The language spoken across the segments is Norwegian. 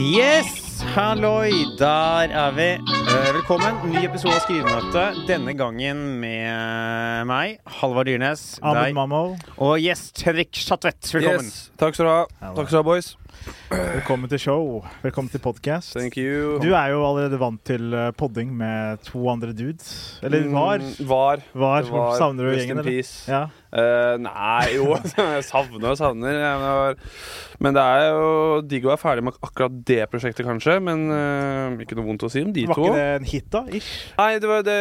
Yes! Halloi! Der er vi. Eh, Velkommen. Ny episode av Skrivemøte. Denne gangen med meg, Halvard Dyrnes, Ahmed deg Mammo, og gjest Henrik Schatvedt. Velkommen. Yes. Takk skal du ha. Takk skal du ha, boys. Velkommen til show. Velkommen til podcast. Thank you. Du er jo allerede vant til eh, podding med to andre dudes. Eller var. Mm, var. Var. Det var. Savner du gjengen, eller? Ja. Uh, nei, jo. Jeg savner og savner. Men, det var- er jo digg å være ferdig med akkurat det prosjektet, kanskje. Men uh, ikke noe vondt å si om de Var to. ikke det en hit, da? Ish? Nei, det var det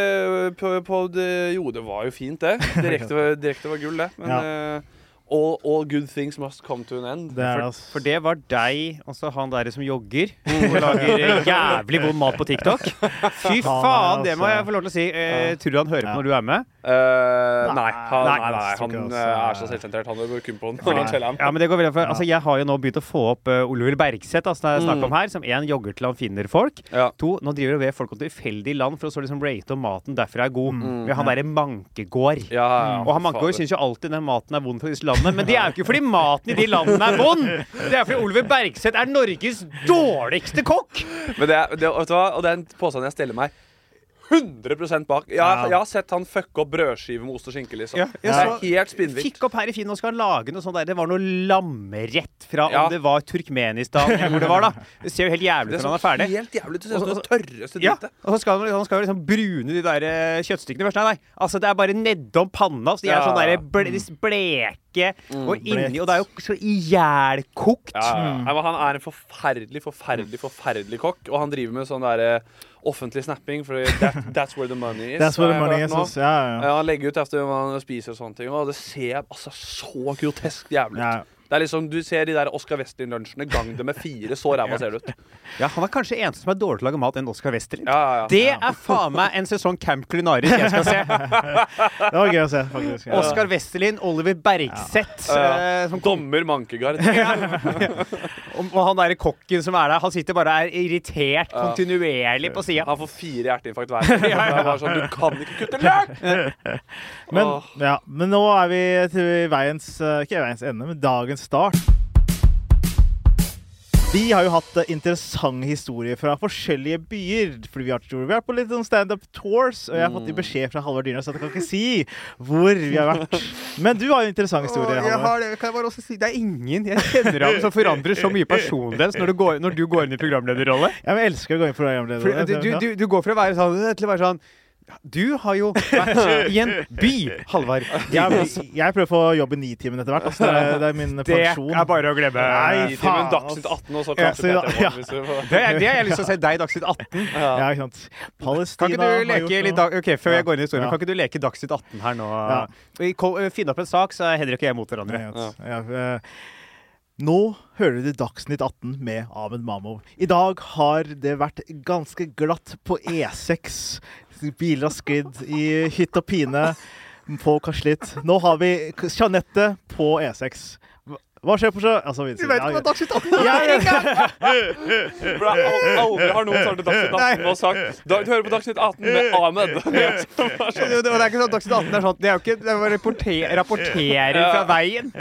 på, på det, Jo, det var jo fint, det. Direkte var, direkte var gull, det. Men eh, all, all good things must come to an end. Det er For, for det var deg, altså han der som jogger og lager eh, jævlig vond mat på TikTok. Fy Han faen, det må altså- jeg få lov til å si. Eh, Ja. tror du han hører Ja. på når du er med? Uh, nei, han, Nei, nei, nei, han ikke eh, altså- er så selvsentrert. Han er kun på den. Ja, men det går veldig for, altså, Jeg har jo nå begynt å få opp uh, Oliver Bergseth, altså, det er snakk om her, som én jogger til han finner folk. Ja. To, nå driver det ved folk om tilfeldig land for å så liksom rate om maten derfra er god. Mm. Han derre Mankegård. Ja, ja, Og han Mankegård syns jo alltid den maten er vond fra disse landene. Men det er jo ikke fordi maten i de landene er vond! Det er fordi Oliver Bergseth er Norges dårligste kokk! Men det, er- det? Og det er en påstand jeg stiller meg 100 bak. Jeg, Ja. jeg har sett han fucke opp brødskive med ost og skinke. liksom Ja, Det jeg er så- helt spinnvilt. Fikk opp her i Finn og skal lage noe sånt der. Det var noe lammerett fra Ja. om det var Turkmenistan eller hvor det var, da. Det ser jo helt jævlig ut når han er ferdig. helt jævlig. Det ser ut som det tørreste Ja, og så skal han, han skal liksom brune de der eh, kjøttstykkene først. Nei, nei. Altså, det er bare nedom panna. Så de er Ja. sånn der ble, bleke bleke og inni Og det er jo så ihjelkokt. Ja, ja, Mm. Han er en forferdelig, forferdelig forferdelig kokk, og han driver med sånn der, eh, offentlig snapping, for that, that's where the money is. That's where the money is. nå. Ja, ja. Ja, han legger ut etter hva han spiser og sånne ting, og det ser altså så grotesk jævlig ut. Ja. Det er liksom, Du ser de der Oscar Westin-lunsjene, gang det med fire, så ræva ser det ut. Ja, han er kanskje eneste som er dårlig til å lage mat enn Oscar Westin. Ja, ja, ja. Det er faen meg en sesong Camp Culinaris jeg skal se. Det var gøy å se, faktisk. Ja. Oskar Westerlin, Oliver Bergseth Ja. eh, som Dommer Mankegard. og han derre kokken som er der, han sitter bare og er irritert kontinuerlig på sida. Han får fire hjerteinfarkt hver. Det er bare sånn, Du kan ikke kutte løk! Men, ja, men nå er vi til veiens eh, Ikke veiens ende, men dagens start. Vi har jo hatt eh, interessante historier fra forskjellige byer. Fordi Vi har, vi har på litt sånn standup tours, og jeg har fått i beskjed fra Halvard Dyrnes at jeg kan ikke si hvor vi har vært. Men du har jo en interessant historie. jeg har det, kan jeg bare også si Det er ingen jeg kjenner av som forandrer så mye personlighet når, du går- når du går inn i programlederrolle. Jeg elsker å gå inn i programlederrolle. du, du, du, du går fra å være sånn til å være sånn Du har jo vært i en by, Halvard. Jeg, jeg prøver å få jobb i Nitimen etter hvert. Altså, det, er, det er min Det er bare å glemme. Nei, faen, Dagsnytt 18, og så Ja, Peter ja. Får- Det, er, det har jeg lyst til å si deg i Dagsnytt 18. Ja, ikke sant. Kan ikke du leke litt dag, Ok, Før jeg går inn i historien, Ja. kan ikke du leke Dagsnytt 18 her nå? Ja. Vi Finne opp en sak, så er Henrik og jeg mot hverandre. Ja, ja, eh, Nå hører du Dagsnytt 18 med Ahmed Mamov. I dag har det vært ganske glatt på E6. Biler har sklidd i hytt og pine. Folk har slitt. Nå har vi Jeanette på E6. Hva- Hva skjer på sjø... Altså, vi- er Dagsnytt 18 ja, ja. Er Aldri har noen startet Dagsnytt 18 og sagt Du hører på Dagsnytt 18 med Ahmed. Sånn, Det, det er ikke sånn Dagsnytt 18 er sånn Det er jo ikke Det er rapporter, rapportering fra veien.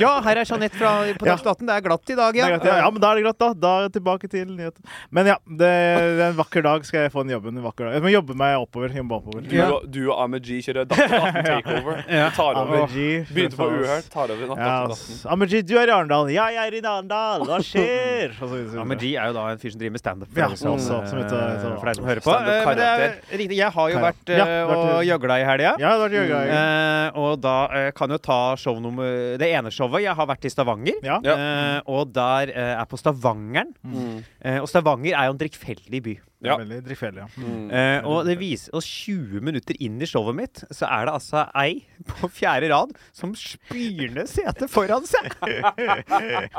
Ja, her er Jeanette fra, på Dagsnytt 18. Det er glatt i dag, ja. Glatt, ja. ja, men da er det glatt, da. Da er jeg tilbake til nyheten. Men ja, det, det er en vakker dag skal jeg få den jobben. En vakker dag. Jeg må jobbe meg oppover. Jobbe oppover. du, og, du og Ahmed G kjører Dagsnytt 18 takeover. Ja. Du tar over. Begynte på Uhørt, tar over natt Dagsnytt 18. G, du er i Arendal. Ja, jeg er i Arendal. Hva skjer? Ja. G er jo da en fyr som driver med standup. For, Ja, som, også, som heter- eh, for deg som hører på. Eh, Men det er riktig. Jeg har jo vært eh, Ja, og gjøgla i helga. Ja, det gøy. gøy. Eh, og da kan jo ta show nummer Det ene showet. Jeg har vært i Stavanger. Ja. Ja. Eh, og der er på Stavangeren. Mm. Eh, og Stavanger er jo en drikkfeldig by. Det er Ja. Veldig drikkfeldig, ja. Mm. Eh, og det viser oss 20 minutter inn i showet mitt, så er det altså ei på fjerde rad som spyr ned setet foran seg.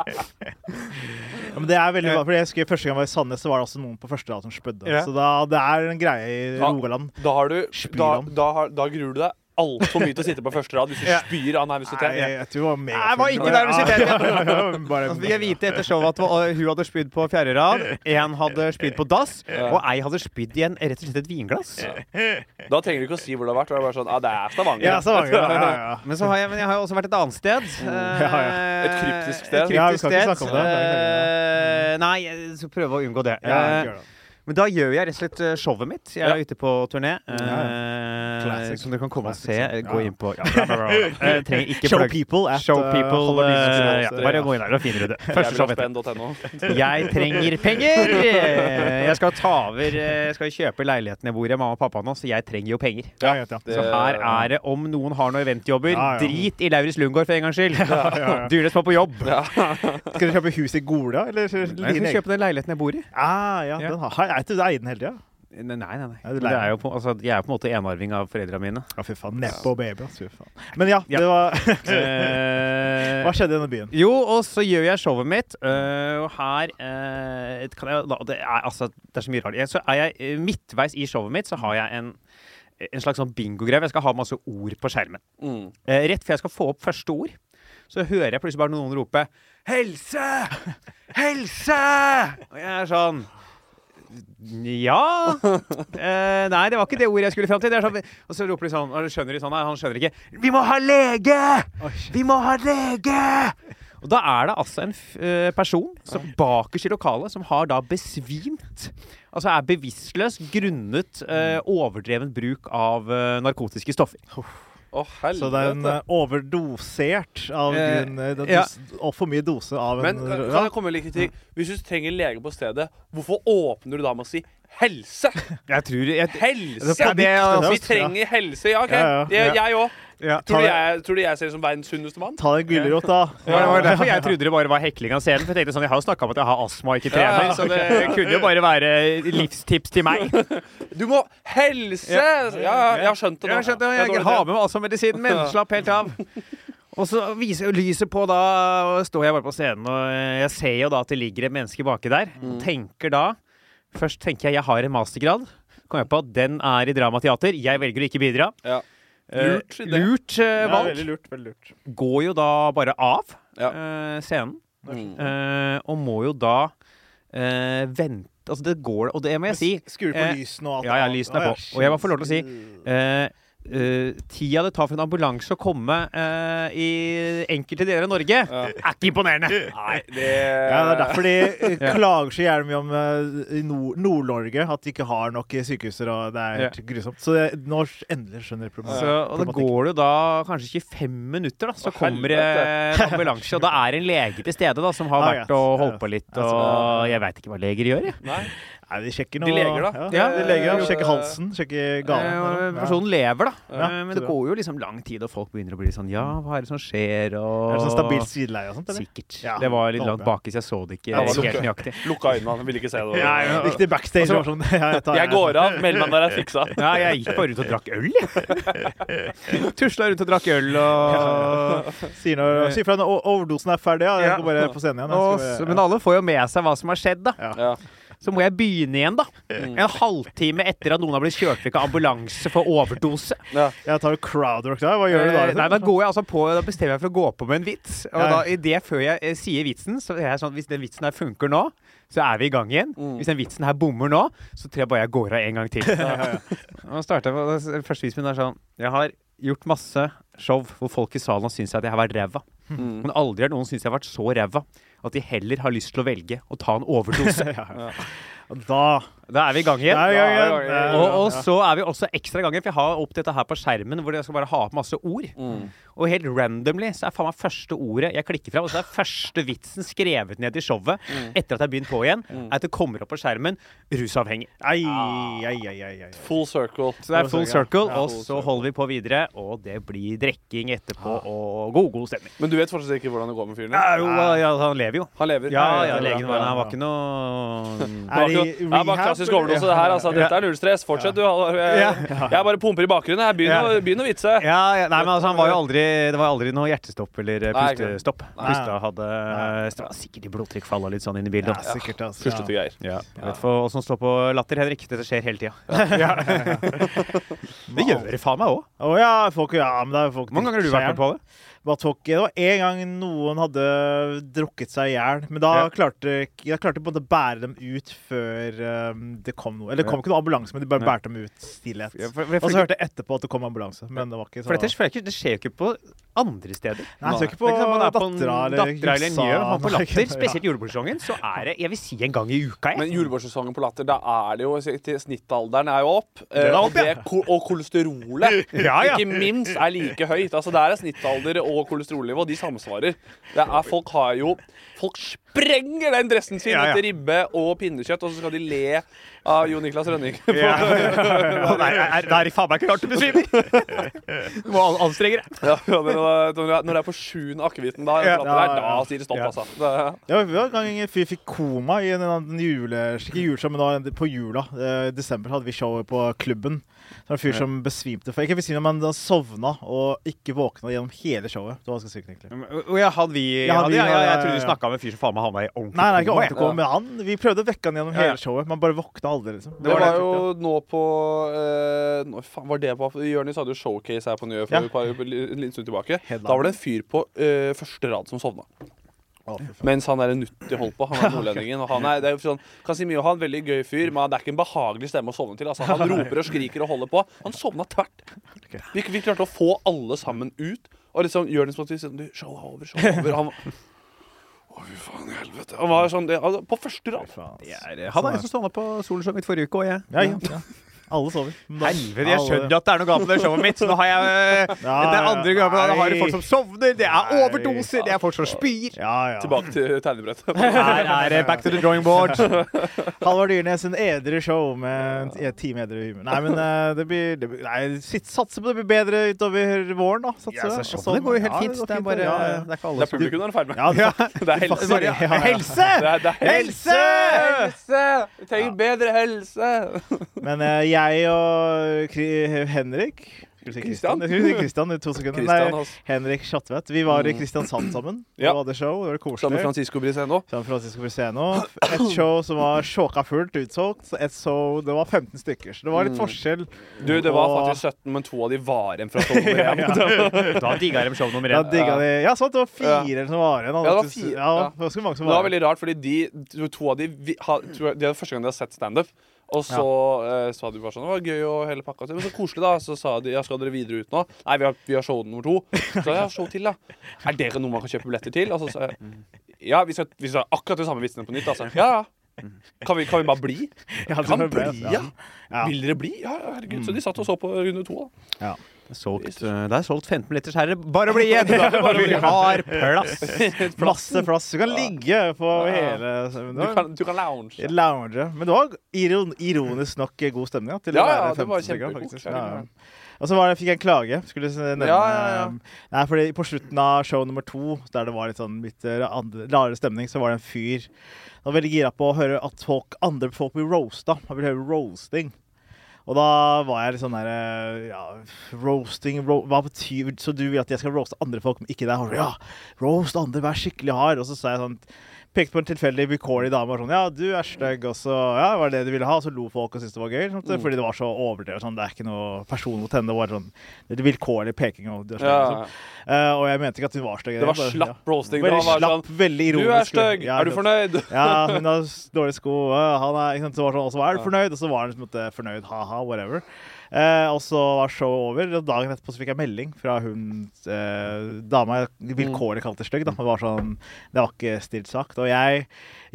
Ja, men det er veldig bra, for jeg husker Første gang jeg var i Sandnes, så var det også noen på første rad som spydde. Ja. Så da, det er en greie i Rogaland. Da, har du, da, da, har- da gruer du deg altfor mye til å sitte på første rad hvis du spyr av Nei, nervøsitet. jeg, jeg var Jeg var ikke nervøsitet. Så fikk jeg vite etter showet at hun hadde spydd på fjerde rad, én hadde spydd på dass, og ei hadde spydd i en, rett og slett et vinglass. Da trenger du ikke å si hvor det har vært. Det er bare sånn, ah, det er Stavanger. Ja, Stavanger. Ja, ja, ja. Men, så har jeg, men jeg har jo også vært et annet sted. Ja, ja. Eh, Et kryptisk sted. Et Ja, vi kryptisk ikke sted. snakke om det. Det Eh, Nei, jeg skal prøve å unngå det. Ja, Eh, gjør det. Men da gjør jeg rett og slett eh, showet mitt. Jeg er Ja. ute på turné. eh, Classic. Som dere kan komme og se. Gå inn på ja, bra, bra. Eh, ikke Show people at Show uh, people ja, Bare gå inn der, da finner du det. Første showet. Jeg trenger penger! Jeg skal ta over Jeg skal kjøpe leiligheten jeg bor i, mamma og pappa nå, så jeg trenger jo penger. Ja, jeg ja. Så her er det, om noen har noen eventjobber, Ja, ja. drit i Lauritz Lundgaard for en gangs skyld. ja, ja. Dyrest må på jobb. Skal du kjøpe hus i Gola, eller? Jeg skal kjøpe den leiligheten jeg bor i. Ah, ja, Ja. den har, jeg tror du eier den hele tida. Nei, nei, nei. Ja, Det er jo på, altså, jeg er jo på en måte enarving av foreldra mine. Ja, fy faen. Neppe og baby, ass. Fy faen. Men ja, Ja. det var Eh, Hva skjedde i denne byen? Jo, og så gjør jeg showet mitt, øh, og her øh, kan jeg, da, det, er, altså, det er så mye rart. Så er jeg midtveis i showet mitt, så har jeg en, en slags sånn bingogreie. Jeg skal ha masse ord på skjermen. Mm. Eh, rett før jeg skal få opp første ord, så hører jeg plutselig bare noen rope 'Helse! Helse!' Og jeg er sånn ja eh, Nei, det var ikke det ordet jeg skulle fram til. Det sånn, og så roper de sånn, og skjønner de sånn han skjønner ikke. Vi må ha lege! Vi må ha lege! Og da er det altså en eh, person som bakerst i lokalet som har da besvimt. Altså er bevisstløs grunnet eh, overdreven bruk av eh, narkotiske stoffer. Helvete. Så det er en uh, overdosert av Eh, din eh, det- ja. dos- Altfor mye dose av en Men kan jeg komme med litt kritikk? Hvis du trenger lege på stedet, hvorfor åpner du da med å si helse? Jeg tror jeg, Helse! Ja, det Vi trenger helse, ja, OK. Ja, ja. Det, jeg òg. Ja. Tror, du jeg- tror du jeg ser ut som verdens sunneste mann? Ta deg en gulrot, da. Det var derfor jeg trodde det bare var hekling av scenen. For jeg tenkte sånn, jeg har jo snakka om at jeg har astma og ikke trener, Ja, ja. så det kunne jo bare være livstips til meg. Du må helse! Ja, ja, jeg har skjønt det nå. Jeg skjønte, Jeg jeg, har med meg astmamedisinen min. Slapp helt av. Og så viser jo lyset på, da og står jeg bare på scenen, og jeg ser jo da at det ligger et menneske baki der. Mm. tenker da Først tenker jeg jeg har en mastergrad. Kommer jeg på at den er i dramateater. Jeg velger å ikke bidra. Ja. Lurt idé. lurt Ja, valg. veldig lurt. veldig lurt. Går jo da bare av Ja. uh, scenen. Mm. Eh, og må jo da eh, vente Altså, det går Og det må jeg si. Skru på lysene og alt. Ja, ja, lysene er på. Og jeg må få lov til å si eh, eh, Tida det tar for en ambulanse å komme uh, i enkelte deler av Norge, Ja. er ikke imponerende. Nei, det Ja, det er derfor de eh, Ja. klager så gjerne mye om uh, i Nord-Norge. at de ikke har nok sykehuser, og det er helt grusomt. Så det, nå endelig skjønner jeg problemet. Så, og det går det jo da kanskje 25 minutter, da, så Å, kommer det en ambulanse. Og da er en lege til stede da, som har Ah, vært og holdt på litt. Og jeg veit ikke hva leger gjør, jeg. Nei. Nei, de sjekker noe. De leger, da? Ja, Ja, de leger, ja. Sjekker halsen, sjekker ganen. Ja. Personen lever, da. Ja, Eh, men det går jo liksom lang tid, og folk begynner å bli sånn Ja, hva er det som skjer? Og Er det sånn stabilt sideleie og sånt? eller? Sikkert. Ja, det var litt langt jeg. baki, så jeg så det ikke Ja, helt nøyaktig. Lukka øynene, han ville ikke se det. Ja, ja. Riktig backstage. Altså- sånn, ja, jeg, tar- Jeg går av, mellommannen der er fiksa. Ja, jeg gikk bare ut og drakk øl, jeg. Tusla rundt og drakk øl og Sier, når, fra når overdosen er ferdig. Ja, jeg går bare på scenen igjen. jeg Men alle får jo med seg hva som har skjedd, da. Ja. Så må jeg begynne igjen, da. Mm. En halvtime etter at noen har blitt kjørt vekk av ambulanse for overdose. Ja. Jeg tar crowdrock da. Hva gjør du da? Eh, liksom? Nei, da går jeg altså på Da bestemmer jeg for å gå på med en vits. Og Ja, ja. da, i det før jeg eh, sier vitsen, så er jeg sånn Hvis den vitsen her funker nå, så er vi i gang igjen. Mm. Hvis den vitsen her bommer nå, så tror jeg bare jeg går av en gang til. Og starter jeg på første vitsen min er sånn Jeg har gjort masse show hvor folk i salen har syntes at jeg har vært ræva. Mm. Men aldri har noen syntes jeg har vært så ræva at de heller har lyst til å velge å ta en overdose. Ja. Og Da Da er vi i gang igjen. Da er vi i gang igjen. Ja, ja, ja. Og, og så er vi også ekstra i gang igjen, for jeg har opp dette her på skjermen hvor jeg skal bare ha opp masse ord. Mm. Og helt randomly så er faen meg første ordet jeg klikker fra, og så er første vitsen skrevet ned i showet etter at jeg har begynt på igjen, er at det kommer opp på skjermen rusavhengig. Ai, ai, ai, ai, ai. Full circle. Så det er full circle, Ja, og full så circle. holder vi på videre, og det blir drikking etterpå, og god, god stemning. Men du vet fortsatt ikke hvordan det går med fyren? Ja, jo, ja, han lever jo. Han lever. Ja, Ja, ja, ja, legen var, han var ikke noe Det er bare klassisk overdose, det her. Altså. Dette er null stress. Fortsett, du. Jeg, jeg bare pumper i bakgrunnen. Jeg begynner, begynner å vitse. Ja, ja, nei, men altså, han var jo aldri Det var aldri noe hjertestopp eller eh, pustestopp. Pusta hadde Det var sikkert i blodtrykk falla litt sånn inn i bildet. Ja, sikkert, altså. Puslete greier. Ja. Jeg vet for åssen står på latter, Henrik. Dette skjer hele tida. det gjør det faen meg òg. Å ja, folk, ja, men det er folk Hvor mange ganger har du vært med på det? Tok, det var en gang noen hadde drukket seg i hjel. Men da Ja. klarte jeg klarte på en måte å bære dem ut før um, det kom noe. Eller det kom ikke noen ambulanse, men de bare Ja. bærte dem ut stillhet. Ja, for- for- Og så hørte jeg etterpå at det kom ambulanse. Men det var ikke så For dette ikke, det skjer jo ikke på andre steder. Nei, jeg så ikke på dattera eller dattera eller njø. Man på latter, spesielt julebordsesongen, så er det jeg vil si en gang i uka. Jeg. Men julebordsesongen på Latter, da er det jo Snittalderen er jo opp. er eh, opp, og, det, og kolesterolet, Ja, ja. ikke minst, er like høyt. Altså Der er snittalder og kolesterolnivå. De samsvarer. Det er, folk har jo Folk sprenger den dressen sin Ja, ja. etter ribbe og pinnekjøtt, og så skal de le av Jo Niklas Rønning. Ja. Nei, er, det er faen meg ikke rart du besvimer! Du må an- anstrenge deg. Ja, ja, men når det er- på sjuende akevitten, da, Ja. da, Ja, ja, ja. da sier det stopp, Ja. altså. Det, Ja, vi var en gang en fyr fikk koma i en, en jule... Ikke juleshow, men da, på jula. Eh, I desember hadde vi showet på klubben. Så var en fyr som besvimte. For, ikke besvimte, men han sovna og ikke våkna gjennom hele showet. Det var ganske sykt, egentlig. Og ja, hadde vi Ja, hadde, vi- ja, ja, Jeg trodde du snakka med en fyr som faen meg havna i ordentlig Nei, nei, ikke ordentlig koma, men han, vi prøvde å vekke han gjennom hele showet. Man bare våkna aldri, liksom. det var jo nå på eh, nå, faen var det på Jonis hadde jo showcase her på Njø for Ja. en liten stund tilbake. Headline. Da var det en fyr på eh, første rad som sovna. Mens han er en nutti holdt på. Han er nordlendingen. Og han er, det er jo sånn, kan si mye om han, veldig gøy fyr, men det er ikke en behagelig stemme å sovne til. Altså, han roper og skriker og holder på. Han sovna tvert. Vi, vi klarte å få alle sammen ut. Og liksom Jonis måtte si sånn du, Show er over, show er over. Han Å, fy faen i helvete. Han var sånn, det, altså, på første rad. Er- Han er en som sovna på Solenshow mitt forrige uke òg, jeg. Ja, ja, ja. Alle sover. Men Helvete, jeg skjønner at det er noe galt med det showet mitt. Nå har jeg øh, Det er andre ganger da har det folk som sovner, det er overdoser, det er folk som spyr. Ja, ja. Tilbake til tegnebrettet. Her er det back to the drawing board. Halvard Dyrnes, en edru show med en time edru humor. Nei, men eh, det blir, det blir Nei, satser på det blir bedre utover våren, da. Satser Ja, så Og det går jo helt ja, fint. går Det er bare. Det er ikke Det alle er publikum du er ferdig med. Ja, det, er helse. Helse! Helse! Vi trenger bedre helse! Men eh, jeg og Kri Henrik Kristian? si i to sekunder. Nei. Henrik Schatvedt. Vi var i Kristiansand sammen. Ja. Og hadde show. Det var Sammen med koselig. Francisco Briseno. Sammen Francisco Briseno. Et show som var sjåka fullt, utsolgt. Et show Det var 15 stykker. Så det var litt Mm. forskjell. Du, det var Og- faktisk 17, men to av de var igjen fra showet igjen. Da digga de show nummer én. digga de Ja, sant. Det var Ja. fire som var igjen. Ja, det var fire, Ja, ja. det var ganske mange som Det var veldig rart, fordi de, to av de vi, ha, de, jeg- Det er første gang de har sett standup. Og så eh, sa de bare sånn Det var gøy og hele pakka. Men så koselig, da. Så sa de ja, skal dere videre ut nå? Nei, vi har, vi har show nummer to. Så ja, show til, da. Er dere noe man kan kjøpe billetter til? Og så sa jeg ja, vi skal, vi skal akkurat de samme vitsene på nytt. Altså. Ja, ja. Kan vi, kan vi bare bli? Ja, Kan bli, ja. ja. Ja. Vil dere bli? Ja, ja, herregud. Så de satt og så på runde to. da Solgt, det er solgt 15 liters herre. Bare bli igjen! Vi har plass. Masse plass. Du kan ligge på hele Du kan, du kan lounge. Lounge. Men det var ironisk nok god stemning. Til Ja, ja, det var 15 kjempegod Ja. Og så det, fikk jeg en klage. Skulle nevne Ja, ja, ja. Nei, fordi På slutten av show nummer to, der det var litt sånn litt eh, stemning, så var det en fyr Han var veldig gira på å høre at folk, andre folk blir roasta. Han vil høre roasting. Og da var jeg litt sånn der eh, Ja, roasting ro Hva betyr Så du vil at jeg skal roaste andre folk, men ikke deg? Ja, roast andre, vær skikkelig hard. Og så sa jeg sånn Pekte på en tilfeldig vilkårlig dame og sånn Ja, du er stygg, og så Ja, var det det du ville ha? Og så lo folk og syntes det var gøy. sånt, Mm. Fordi det var så overdrevet. Sånn, det er ikke noe person mot henne. Det var sånn det er vilkårlig peking. Og, stygg, Ja. liksom. uh, og jeg mente ikke at hun var stygg. Det var bare- slapp. Ja. roasting. Veldig slapp, veldig sånn ironisk. Du er stygg! Ja, Er du fornøyd? ja, hun har dårlige sko. Han er, ikke sant, så var sånn, og så er du fornøyd, og så var han liksom fornøyd. Ha-ha, whatever. Eh, og så var showet over, og dagen etterpå så fikk jeg melding fra hun eh, dama jeg vilkårlig kalte stygg. da. Det var sånn, det var ikke stilt sagt. Og jeg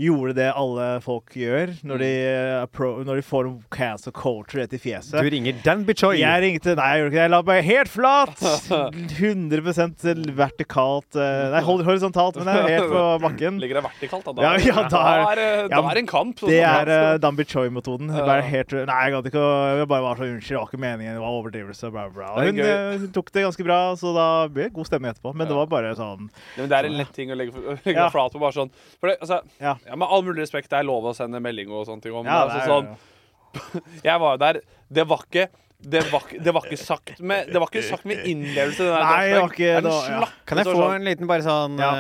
gjorde det alle folk gjør når de, eh, når de får en cancel culture rett i fjeset. Du ringer Dan Bichoy. Jeg ringte Nei, jeg gjorde ikke det. Jeg la meg helt flat! 100% vertikalt eh, Nei, hor- horisontalt, men jeg er helt på bakken. Ligger det vertikalt, da? Ja, ja, da er- da er, ja, da er en kamp. Det er uh, Dan helt Nei, jeg gadd ikke å Jeg bare var så unnskyld. Var ikke meningen, det var overdrivelse, bla, bla. Det Hun, eh, hun tok det ganske bra, så da ble det god stemning etterpå. Men det var bare sånn Ja, men det er en lett ting å legge, legge Ja. flat på. bare sånn For det, altså, Ja. ja, Med all mulig respekt, det er lov å sende melding og sånne ting om. Ja, det altså, er- sånn, jeg var jo der. Det var ikke det var, det var ikke sagt med Det var ikke sagt med innlevelse. Den der Nei, det var ikke- Det var- ja. Kan jeg få sånn- en liten bare sånn Ja.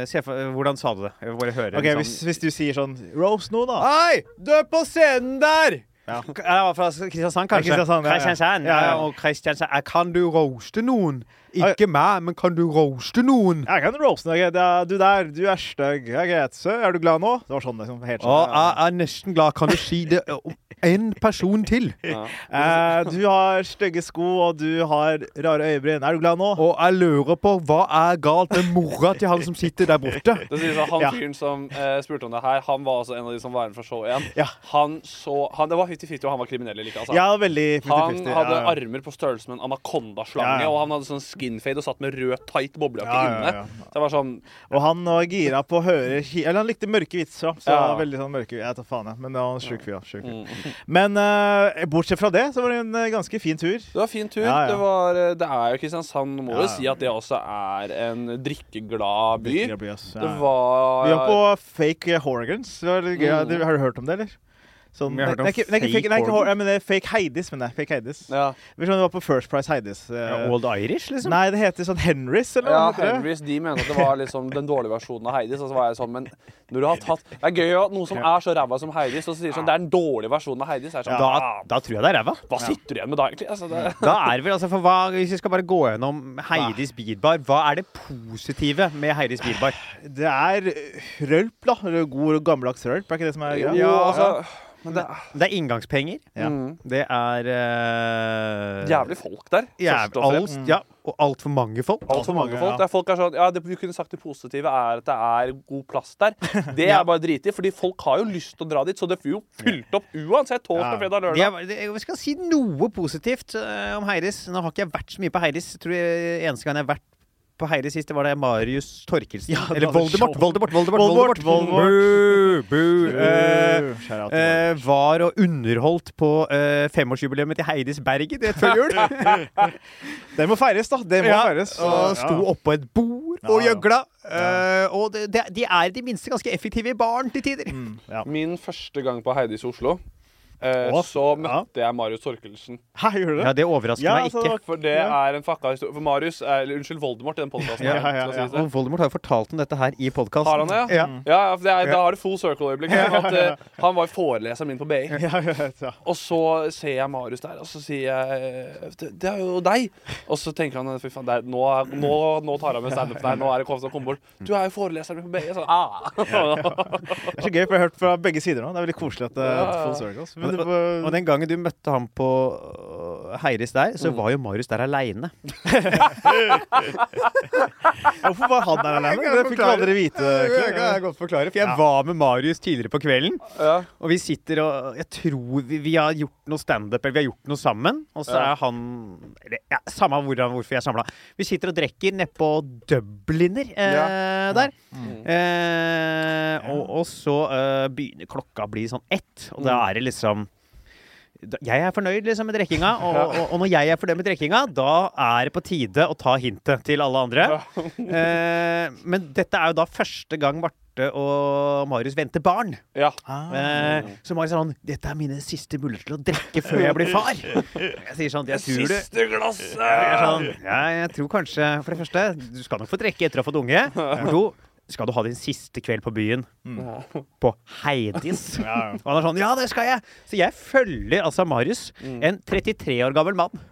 uh, se for, Hvordan sa du det? Jeg vil bare høre. okay, en hvis, sånn, hvis du sier sånn Rose nå, da. Hei, du er på scenen der! Ja. Fra Kristiansand, kanskje? Kristiansand, ja. Kristiansand, Ja, ja. og Kristiansand. Kan du roaste noen? Ikke meg, men kan du roaste noen? Jeg kan roaste deg. Er- Du der, du er stygg. Greit. Er du glad nå? Det var sånn liksom. Helt Å, sånn. jeg er nesten glad. Kan du si det en person til? Ja. Eh, du har stygge sko, og du har rare øyebryn. Er du glad nå? Og jeg lurer på hva er galt med mora til han som sitter der borte? Det sies at Han Ja. fyren som eh, spurte om det her, han var altså en av de som var med fra show igjen. Ja. Han så han, Det var 50-50, og han var kriminell like. Altså. Ja, veldig Han 50-50. hadde ja, ja. armer på størrelse med en anakondaslange, Ja, ja. og han hadde sånn skinfade og satt med rød, tight boblejakke Ja, ja, inne. ja. Så det var sånn Og han var gira på å høre Eller han likte mørke vitser. Så Ja. veldig sånn mørke Jeg tar faen, jeg. Men det var en sjuk fyr. sjuk fyr. mm. Men uh, bortsett fra det, så var det en eh, ganske fin tur. Det var fin tur. Ja, ja. Det, var, eh, det er jo Kristiansand, må jo si at det også er en drikkeglad by. Drikkeglad by. Ja, Det var Vi var på Fake Horgans. Mm. Har du hørt om det, eller? Sånn, det, det, nei, ikke, det, ikke Fake fake, men det er Fake Heidis, men det er Fake Heidis. ja. Vi det var på First Price Heidis. Ja, Old Irish, liksom? Nei, det heter sånn Henrys, eller Ja, noe. Henrys de mente at det var liksom den dårlige versjonen av Heidis. Og så var jeg sånn, men når du har tatt Det er gøy at noe som er så ræva som Heidis, og så sier sånn det er den dårlige versjonen av Heidis. Er sånn, Da, da tror jeg det er ræva. Hva sitter du igjen med da, egentlig? Altså, det, Da er vel altså for hva, Hvis vi skal bare gå gjennom Heidis Beerbar, hva er det positive med Heidis Beerbar? Det er eh, rølp, da. God og gammeldags rølp, er ikke det som er jo, Ja, altså men det er Det er inngangspenger. Ja. mm, Det er uh, jævlig folk der. Jævlig, og alt, ja, Og altfor mange folk. Alt for mange, folk. ja. Folk er sånn, ja, det, Vi kunne sagt det positive er at det er god plass der. Det er bare driti, fordi folk har jo lyst til å dra dit, så det blir jo fylt opp uansett torsdag, fredag, Det lørdag. er, det, jeg skal si noe positivt eh, om Heidis. Nå har ikke jeg vært så mye på Heidis. Jeg tror jeg, eneste gang jeg har vært på Heidis sist, det var det Marius Torkelsen. Ja, Eller Voldemort! Voldemort. Voldemort, Voldemort, Voldemort, Voldemort. Eh, Uh, eh, var og underholdt på uh, femårsjubileet til Heidis Bergen rett før jul. Det må feires, da. Det må Ja, feires. og sto oppå et bord og gjøgla. Eh, og det, det, de er i det minste ganske effektive i baren til tider. Mm, ja. Min første gang på Heidis Oslo, eh, så ja. møtte jeg Marius Torkelsen. Hæ, gjorde du Ja, det? det overrasker Ja, meg altså, ikke. For det Ja. er en fucka historie. For Marius, er- eller unnskyld, Voldemort i den podkasten. Ja, ja, ja, ja. Og Voldemort har jo fortalt om dette her i podkasten. Har han det, Ja. Ja, ja, for det er, Da har det full circle-øyeblikk. At, eh, han var foreleseren min på BI. Ja, jeg vet, ja. Og så ser jeg Marius der, og så sier jeg det, det er jo deg. Og så tenker han fy faen, det er, nå, er- nå, nå tar han med standup der. Nå er det kommet til å komme bort. Du er jo foreleseren min på BI. Sånn, ah. Det er så gøy, for jeg har hørt fra begge sider nå. Det er veldig koselig at det er Ja, ja. full circles. Men det var, og den gangen du møtte ham på Heiris der, så Mm. var jo Marius der aleine. hvorfor var han der alene? Det fikk aldri vite. egentlig. godt forklare, for jeg Ja. var med Marius tidligere på kvelden. ja. Og vi sitter og Jeg tror vi, vi har gjort noe standup, eller vi har gjort noe sammen. Og så Ja. er han eller, ja, Samme hvordan, hvorfor vi er samla. Vi sitter og drikker nedpå Dubliner eh, der. Mm. Eh, og, og så eh, begynner klokka å bli sånn ett, og da Mm. er det liksom jeg er fornøyd liksom med drikkinga, og, og, og når jeg er fornøyd med drikkinga, da er det på tide å ta hintet til alle andre. Eh, men dette er jo da første gang Marte og Marius venter barn. ja. Eh, så Marius er sånn 'Dette er mine siste muligheter til å drikke før jeg blir far'. Jeg sier sånn 'Jeg tror det'. Siste glasset! Jeg, sånn, ja, jeg tror kanskje For det første, du skal nok få drikke etter å ha fått unge. Nummer to, skal du ha din siste kveld på byen på Heidis? Ja, ja. Og han er sånn Ja, det skal jeg! Så jeg følger altså Marius, en 33 år gammel mann,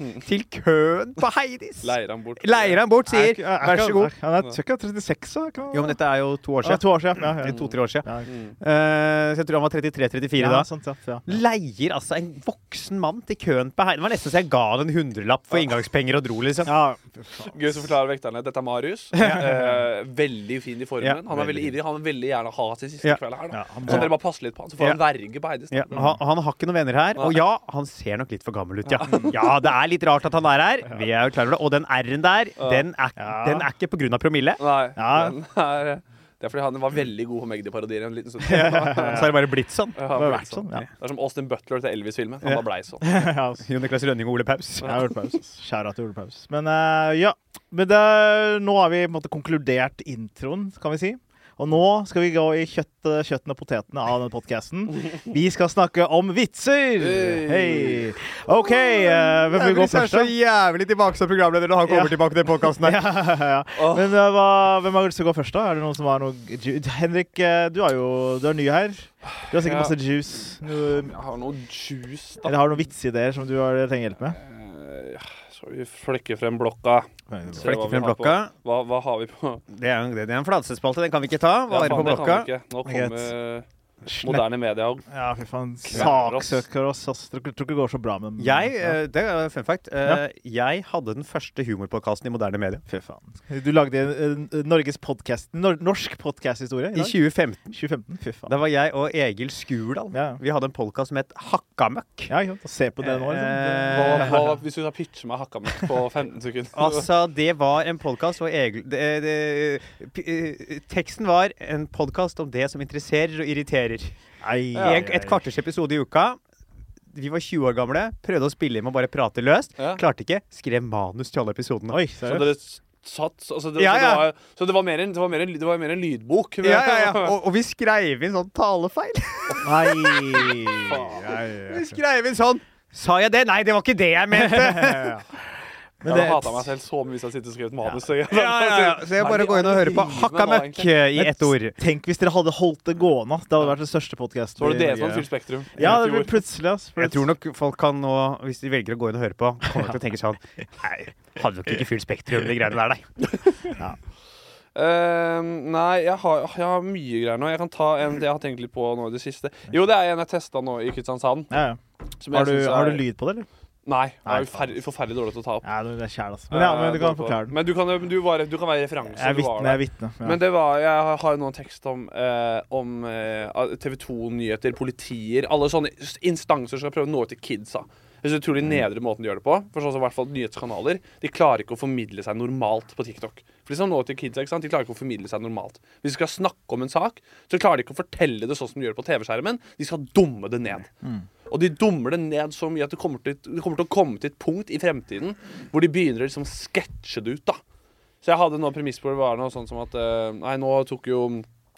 til køen på Heidis. Leier han bort. Leier han bort, sier Er er 'vær så god'. Han er ca. han er 36, da? Jo, men dette er jo to år Ja, siden. to år siden. Ja, ja. To-tre år siden. Ja, Mm. Eh, så jeg tror han var 33-34 ja, da. sant, ja, ja. Leier altså en voksen mann til køen på Heidis. Det var nesten så jeg ga han en hundrelapp for inngangspenger og dro, liksom. Ja. Gøy som forklarer vekterne. Dette er Marius. Eh, veldig fin i formen. Han er veldig ivrig. Han vil veldig gjerne ha sin siste Ja. kveld her. Da. Ja, han Så dere bare passe litt på han, så får han verge på Heidis. Ja, han, han har ikke noen venner her. Og ja, han ser nok litt for gammel ut, ja. Ja, det er litt rart at han er her. Vi er jo klar over det. Og den R-en der, den er, Ja. den er ikke på grunn av promille. Nei, Ja. den er Det er fordi han var veldig god på Magdi-parodier en liten stund. Så har det bare blitt sånn. Ja, Det har vært sånn, ja. Det er som Austin Butler til Elvis-filmen. Han Ja. bare blei sånn. ja altså. Jon Niklas Rønning og Ole Paus. Jeg har hørt Skjæra til Ole Paus. Men uh, ja. Men det, nå har vi på en måte konkludert introen, kan vi si. Og nå skal vi gå i kjøtt, kjøttene og potetene av denne podkasten. Vi skal snakke om vitser! Hei! OK, uh, hvem vil gå Elvis er først? så jævlig tilbake som programleder når han kommer Ja. tilbake til podkasten her. Ja, ja. Men uh, hva, hvem har lyst til å gå først, da? Er det noen som har noe Henrik, eh, du er jo du er ny her. Du har sikkert masse juice. Noe, Jeg har noe juice, da. eller har du noen vitseideer som du har, trenger hjelp med? Så vi flekke frem blokka? Flekke frem har blokka. Hva, hva har vi på? Det er, det er en flatsespalte, den kan vi ikke ta. Hva Ja, er på det kan blokka? vi ikke. Nå kommer moderne media òg. Ja, fy faen. Saksøker oss. Oss. Tror ikke det går så bra med dem. Jeg, Ja. eh, det er fun fact. eh, Jeg hadde den første humorpodkasten i moderne media. Fy faen. Du lagde en, en, Norges podcast, nor norsk podkasthistorie I 2015. 2015. Fy faen. Det var jeg og Egil Skurdal. Ja. Vi hadde en podkast som het Hakkamøkk. Ja, ikke sant. Se på det nå, liksom. Eh, hva, Hvis du skal pitche meg hakka meg på 15 sekunder Altså, det var en podkast hvor Egil det, det, p- eh, Teksten var en podkast om det som interesserer og irriterer. Nei, I ei, et kvarters episode i uka. Vi var 20 år gamle, prøvde å spille inn med å bare prate løst. Ja. Klarte ikke. Skrev manus til alle episodene. Oi, Så dere satt altså det, Ja, så, ja. det var, så det var mer en, det var mer en, det var mer en lydbok? Ja, ja, ja. Og, og vi skrev inn sånn talefeil. Nei. Faen. Ja, ja, Vi skrev inn sånn Sa jeg det? Nei, det var ikke det jeg mente! Men jeg har hata meg selv så mye hvis jeg sitter og skriver manus. Ja, ja, ja. Så jeg bare går inn og hører på Hakka møkk i ett ord. Tenk hvis dere hadde holdt det gående. Det hadde vært den største podkasten. Så var det dere som hadde fylt Spektrum. Ja, det ble plutselig, ass. Jeg tror nok folk kan nå, hvis de velger å gå inn og høre på, kommer til å tenke sånn Nei, hadde nok ikke fylt Spektrum, de greiene der, nei. Eh, nei, jeg har, jeg har mye greier nå. Jeg kan ta en det jeg har tenkt litt på nå i det siste. Jo, det er en jeg testa nå i Kristiansand. Ja, ja. Har, du, synes har du lyd på det, eller? Nei. Jeg er jo forferdelig dårlig til å ta opp. Nei, det er kjæl, ass. Men ja, men du kan forklare den. Men du kan, du var, du kan være referanse. Jeg er vitne. Jeg er vitne. Ja. Men det var, jeg har jo nå en tekst om, eh, om eh, TV 2-nyheter, politier Alle sånne instanser som skal prøve å nå ut til kidsa. Det er så utrolig nedre måten de gjør det på. For sånn som i hvert fall nyhetskanaler De klarer ikke å formidle seg normalt på TikTok. For de som nå til kidsa, ikke sant? De klarer ikke å formidle seg normalt. Hvis de skal snakke om en sak, så klarer de ikke å fortelle det sånn som de gjør det på TV-skjermen. De skal dumme det ned. Og de dummer det ned så mye at det kommer, til, det kommer til å komme til et punkt i fremtiden hvor de begynner å liksom sketsje det ut. da så jeg hadde noe premiss på det var noe sånn som at eh, Nei, nå tok jo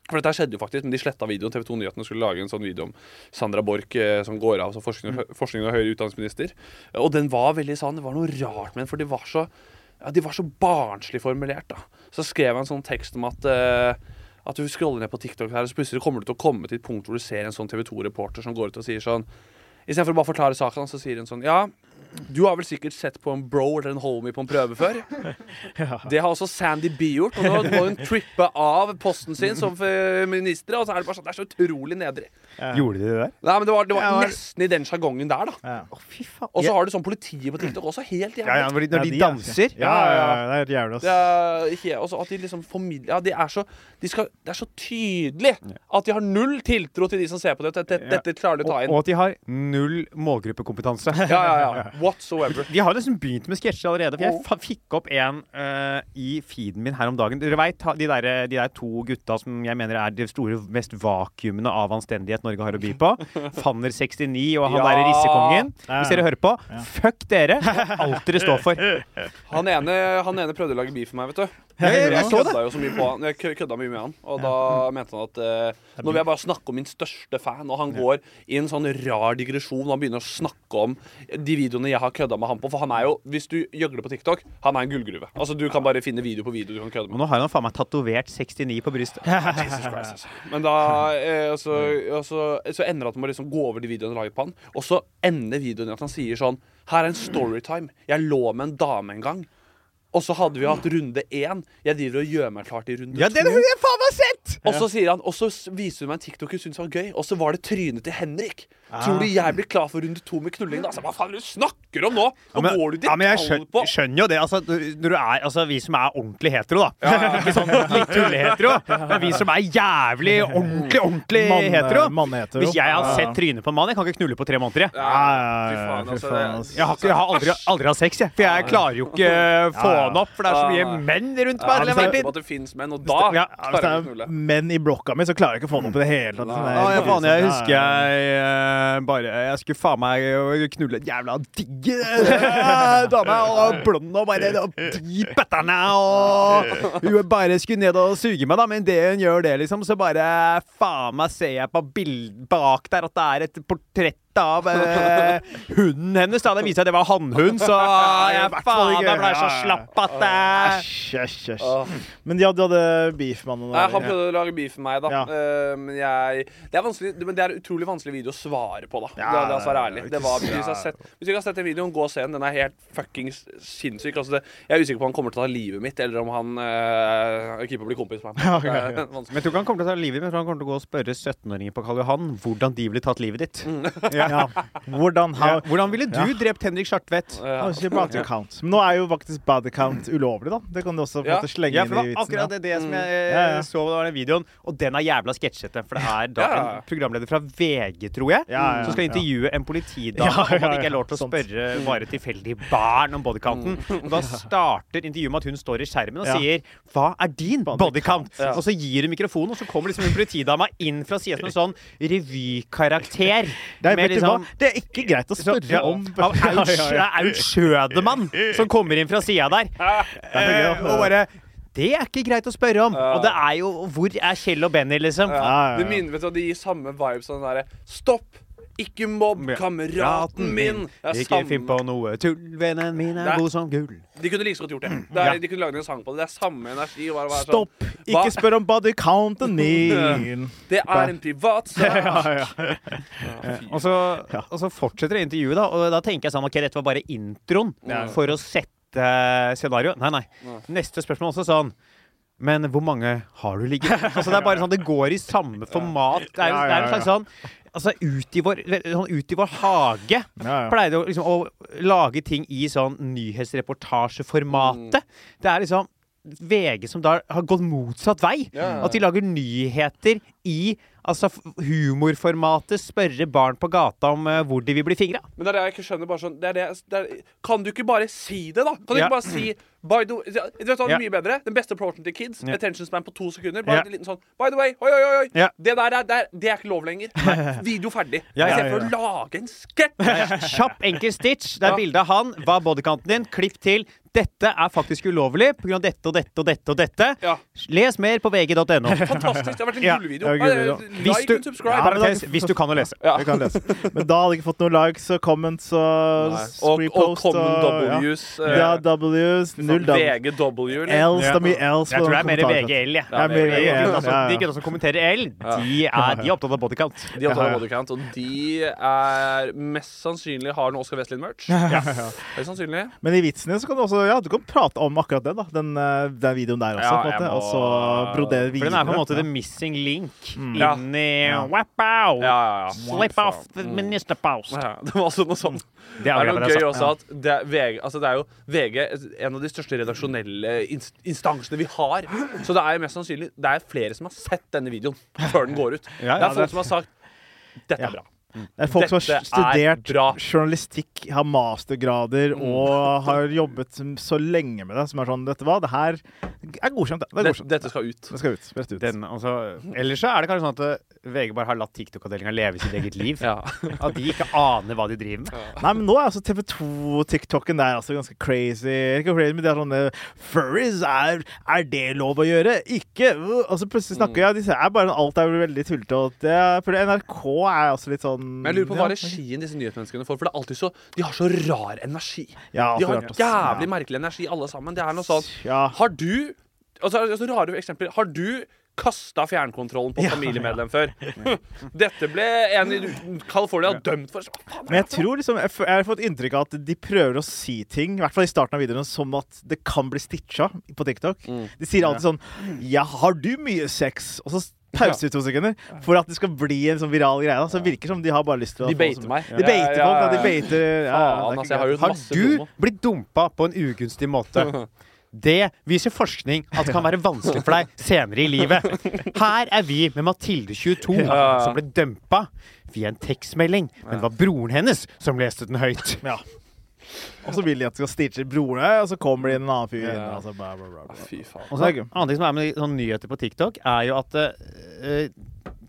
For dette skjedde jo faktisk, men de sletta videoen. TV 2 Nyhetene skulle lage en sånn video om Sandra Borch eh, som går av som forskning, forskning og høyere utdanningsminister. Og den var veldig sånn Det var noe rart med den, for de var så ja, de var så barnslig formulert. da Så skrev jeg en sånn tekst om at eh, at du scroller ned på TikTok her, og så plutselig kommer du til å komme til et punkt hvor du ser en sånn TV 2-reporter som går ut og sier sånn Istedenfor å bare forklare saken, så sier hun sånn Ja, du har vel sikkert sett på en bro eller en homie på en prøve før? Det har også Sandy B gjort. Og nå må hun trippe av posten sin som minister. Og så er det bare sånn, det er så utrolig nedrig. Gjorde de det der? Nei, men Det var, det var Ja, var- nesten i den sjargongen der, da. Ja. Å, fy faen. Og så har du sånn politiet på TikTok også. Helt jævlig. ja, ja, når de, når de er- danser Ja, ja, ja, det er jævlig, ass. Det er, he- også at de liksom formidler Ja, de er så, de skal, det er så tydelig at de har null tiltro til de som ser på det. Dette, dette klarer de å ta og, inn. og at de har null målgruppekompetanse. Ja, ja, ja. Whatsoever. De har liksom begynt med sketsjer allerede. For jeg fa- fikk opp en uh, i feeden min her om dagen. Dere veit de, der- de der to gutta som jeg mener er de store, mest vakuumene av anstendighet Norge har å by på? Fanner 69 og han Ja. derre rissekongen. Hvis dere hører på, fuck dere alt dere står for. Han ene, han ene prøvde å lage beef for meg, vet du. Jeg- jeg jeg kødda jo så mye på han Jeg kødda mye med han. Og da mente han at eh, Nå vil jeg bare snakke om min største fan. Og han går i en sånn rar digresjon. Og han begynner å snakke om de videoene jeg har kødda med han på. For han er jo, hvis du gjøgler på TikTok, han er en gullgruve. Altså Du kan bare finne video på video du kan kødde Og med. nå har han faen meg tatovert 69 på brystet. Jesus Christ, altså. Men da eh, så, altså, så, ender det at han må liksom gå over de videoene laget på han. Og så ender videoen i at han sier sånn Her er en storytime. Jeg lå med en dame en gang. Og så hadde vi hatt runde én. Jeg driver og gjør meg klar til runde Ja, den to. har jeg faen meg sett! Og så sier han Og så viser hun meg en TikTok hun syntes var gøy, og så var det trynet til Henrik. Tror du jeg blir klar for runde to med knulling? da? Altså, hva faen er det du snakker om nå? Nå men, går du i ja, men jeg skjønner, på skjønner jo det. Altså, når du er, altså, vi som er ordentlig hetero, da. Ikke sånn litt tullehetero, men vi som er jævlig ordentlig, ordentlig Mann- hetero. mannehetero. Hvis jeg har sett trynet på en mann Jeg kan ikke knulle på tre måneder. Jeg, Ja, ja, Fy ja, faen, fy altså, jeg har, jeg har aldri, aldri hatt sex, jeg. For jeg klarer jo ikke få Ja. opp. For det er så mye menn rundt meg han til enhver tenker tid. på at det fins menn, og da Ja, Ja, hvis det er menn i blokka mi, så klarer jeg ikke å få noe opp i det hele tatt. Sånn, Ja, ja, faen, jeg husker jeg eh, bare Jeg skulle faen meg knulle en jævla digg eh, dame, og blond og bare og de bøtterne, og hun bare skulle ned og suge meg, da, men det hun gjør det, liksom, så bare faen meg ser jeg på bildet bak der at det er et portrett av eh, hunden hennes. da Det viser seg at det var hannhund, så jeg faen ikke. ble så slapp at Æsj, æsj, æsj. Men de hadde, hadde beef med han Nei, han prøvde å lage beef med meg, da. Ja. Eh, men jeg det er, vanskelig, men det er utrolig vanskelig video å svare på, da. Ja, det, det, altså, være ærlig. Det var, hvis, jeg har sett, hvis du ikke har sett den videoen, gå og se den. Den er helt fuckings sinnssyk. Altså, det, jeg er usikker på om han kommer til å ta livet mitt, eller om han uh, keeper blir kompis med meg. Ja, okay, ja. Men jeg tror ikke han kommer til å ta livet mitt, men jeg tror han kommer til å gå og spørre 17-åringer på Karl Johan hvordan de ville tatt livet ditt. Ja. Hvordan Ja. how, Hvordan ville du drept Henrik Schartvedt? Body count? Men nå er jo faktisk body count ulovlig, da. Det kan du også måte slenge Ja, inn for det i var vitsen. akkurat Ja. det, det som jeg ja. eh, så det var den videoen. Og den er jævla sketsjete, for det er da Ja. en programleder fra VG, tror jeg, Ja, ja, som skal ja. intervjue en politidame Ja, ja, om at det ikke er lov til å spørre bare tilfeldige barn om bodycounten. Og da starter intervjuet med at hun står i skjermen og Ja. sier 'Hva er din bodycount?' Ja. Og så gir hun mikrofonen, og så kommer liksom en politidama inn fra siden som en sånn revykarakter. Med hva? Det er ikke greit å Så, spørre ja, om av Aud. Schødemann som kommer inn fra sida der. Eh, og bare Det er ikke greit å spørre om. Og det er jo Hvor er Kjell og Benny, liksom? Ja, ja, ja. Det minner, vet du, De gir samme vibes som den derre Stopp! Ikke mobb kameraten min! Ikke finn på noe tull, vennen min er god som gull. De kunne like godt gjort det. det er, De kunne laget en sang på det. Det er samme energi. Bare, Bare, være Stopp! Sånn. Ikke Hva? spør om body counten min. Det er en privat sak. Ja, ja. Og så, og så fortsetter intervjuet, da. Og da tenker jeg sånn OK, dette var bare introen Ja. for å sette scenario. Nei, nei. Neste spørsmål også sånn men hvor mange har du ligget? Altså Det er bare sånn, det går i samme format. Det er, det er en slags sånn Altså ut i vår, sånn, ut i vår hage Ja, pleide å, liksom, å lage ting i sånn nyhetsreportasjeformatet. Det er liksom VG som da har gått motsatt vei. At de lager nyheter i altså, humorformatet. Spørre barn på gata om uh, hvor de vil bli fingra. Men det er det jeg ikke skjønner. bare sånn det det, det er, Kan du ikke bare si det, da? Kan du Ja. ikke bare si by the, ja, Vet du hva Ja. er mye bedre? Den beste approachen til kids. Ja. Attention span på to sekunder. Bare en liten sånn By the way, oi, oi, oi. Ja. Det der, er- det, er- det er ikke lov lenger. Video ferdig. Ja, ja, Istedenfor å lage en sketsj. Kjapp, enkel stitch. Det er bilde av han. Hva er bodykanten din? Klipp til. Dette er faktisk ulovlig pga. dette og dette og dette og dette. Ja. Les mer på vg.no. Fantastisk. Det har vært en gullvideo. Ja. Hvis Like du-. Ja, Parentes, hvis du kan å lese. Ja. Kan lese. Men da hadde jeg ikke fått noen likes og comments og Nei. Og, og repost common ja. W's. Ja, W's. Null W. VGW. Ls. Det er mye Ls. Jeg tror det er mer VGL, jeg. Ja, mer Ja, VGL. Ja, som- de gutta som kommenterer L, de er, de er opptatt av bodycount. De er opptatt av bodycount, og de er mest sannsynlig har noe Oscar Westlin-merch. Høyst sannsynlig. Men i vitsene så kan du også Ja, du kan prate om akkurat det, da. Den, eh, den videoen der også. Ja, på en måte. må- Og så brodere videre. For den er på en måte the missing link Ja. inn i Ja. Wow! Slip off the ministerpost. Ja, det var også noe sånt. Det Det er noe gøy også at det er, VG, altså det er jo VG en av de største redaksjonelle instansene vi har. Så det er mest sannsynlig Det er flere som har sett denne videoen før den går ut. Det er folk som har sagt Dette er bra. Det er folk som har er studert journalistikk, har mastergrader og har jobbet så lenge med det, som er sånn Dette hva? Det her er godkjent, det. Det er godkjent. dette skal ut. Det skal ut. Rett ut. Den, altså, ellers så er det kanskje sånn at eh, VG bare har latt TikTok-avdelinga leve sitt eget liv. Ja. At de ikke aner hva de driver med. Nei, men nå er altså TV2-TikToken der altså ganske crazy. Ikke crazy, men det er sånne Furries, er, er det lov å gjøre? Ikke! Og så plutselig snakker jeg, de ser, er bare alt er veldig tullete. For NRK er også litt sånn Men jeg lurer på hva ja, regien disse nyhetsmenneskene får. For det er alltid så De har så rar energi. Ja, De har akkurat. jævlig merkelig energi, alle sammen. Det er noe sånn Ja. Har du Altså, altså rare eksempler. Har du kasta fjernkontrollen på Ja, familiemedlem før? Dette ble en i California dømt for. Men jeg tror liksom, jeg har fått inntrykk av at de prøver å si ting, i hvert fall i starten av videoen, som at det kan bli stitcha på TikTok. Mm. De sier alltid sånn Ja, har du mye sex? Og så pauser i to sekunder for at det skal bli en sånn viral greie. Da. Så det virker som de har bare lyst til å De beiter meg. De beiter Ja, folk, ja, da. De beiter ja, altså, har Har du blitt dumpa på en ugunstig måte? Det viser forskning at det kan være vanskelig for deg senere i livet. Her er vi med Mathilde 22, som ble dumpa via en tekstmelding. Men det var broren hennes som leste den høyt. Ja. Og så vil de at du skal stitche broren og så kommer det inn en annen fyr. inn, Ja. altså, bla, bla, bla, bla. Fy faen. Og så, en annen ting som er med sånn nyheter på TikTok, er jo at uh,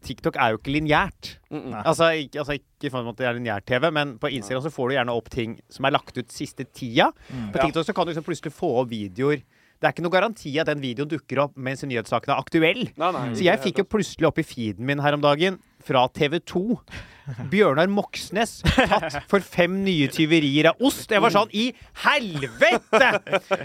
TikTok er jo ikke lineært. Mm -mm. Altså, ikke, altså ikke av at det er lineær-TV, men på Instagram så får du gjerne opp ting som er lagt ut siste tida. På Ja. TikTok så kan du liksom plutselig få opp videoer. Det er ikke noen garanti at den videoen dukker opp mens nyhetssaken er aktuell. Nei, nei, Så jeg fikk jo plutselig opp i feeden min her om dagen, fra TV 2, Bjørnar Moxnes tatt for fem nye tyverier av ost. Jeg var sånn I helvete!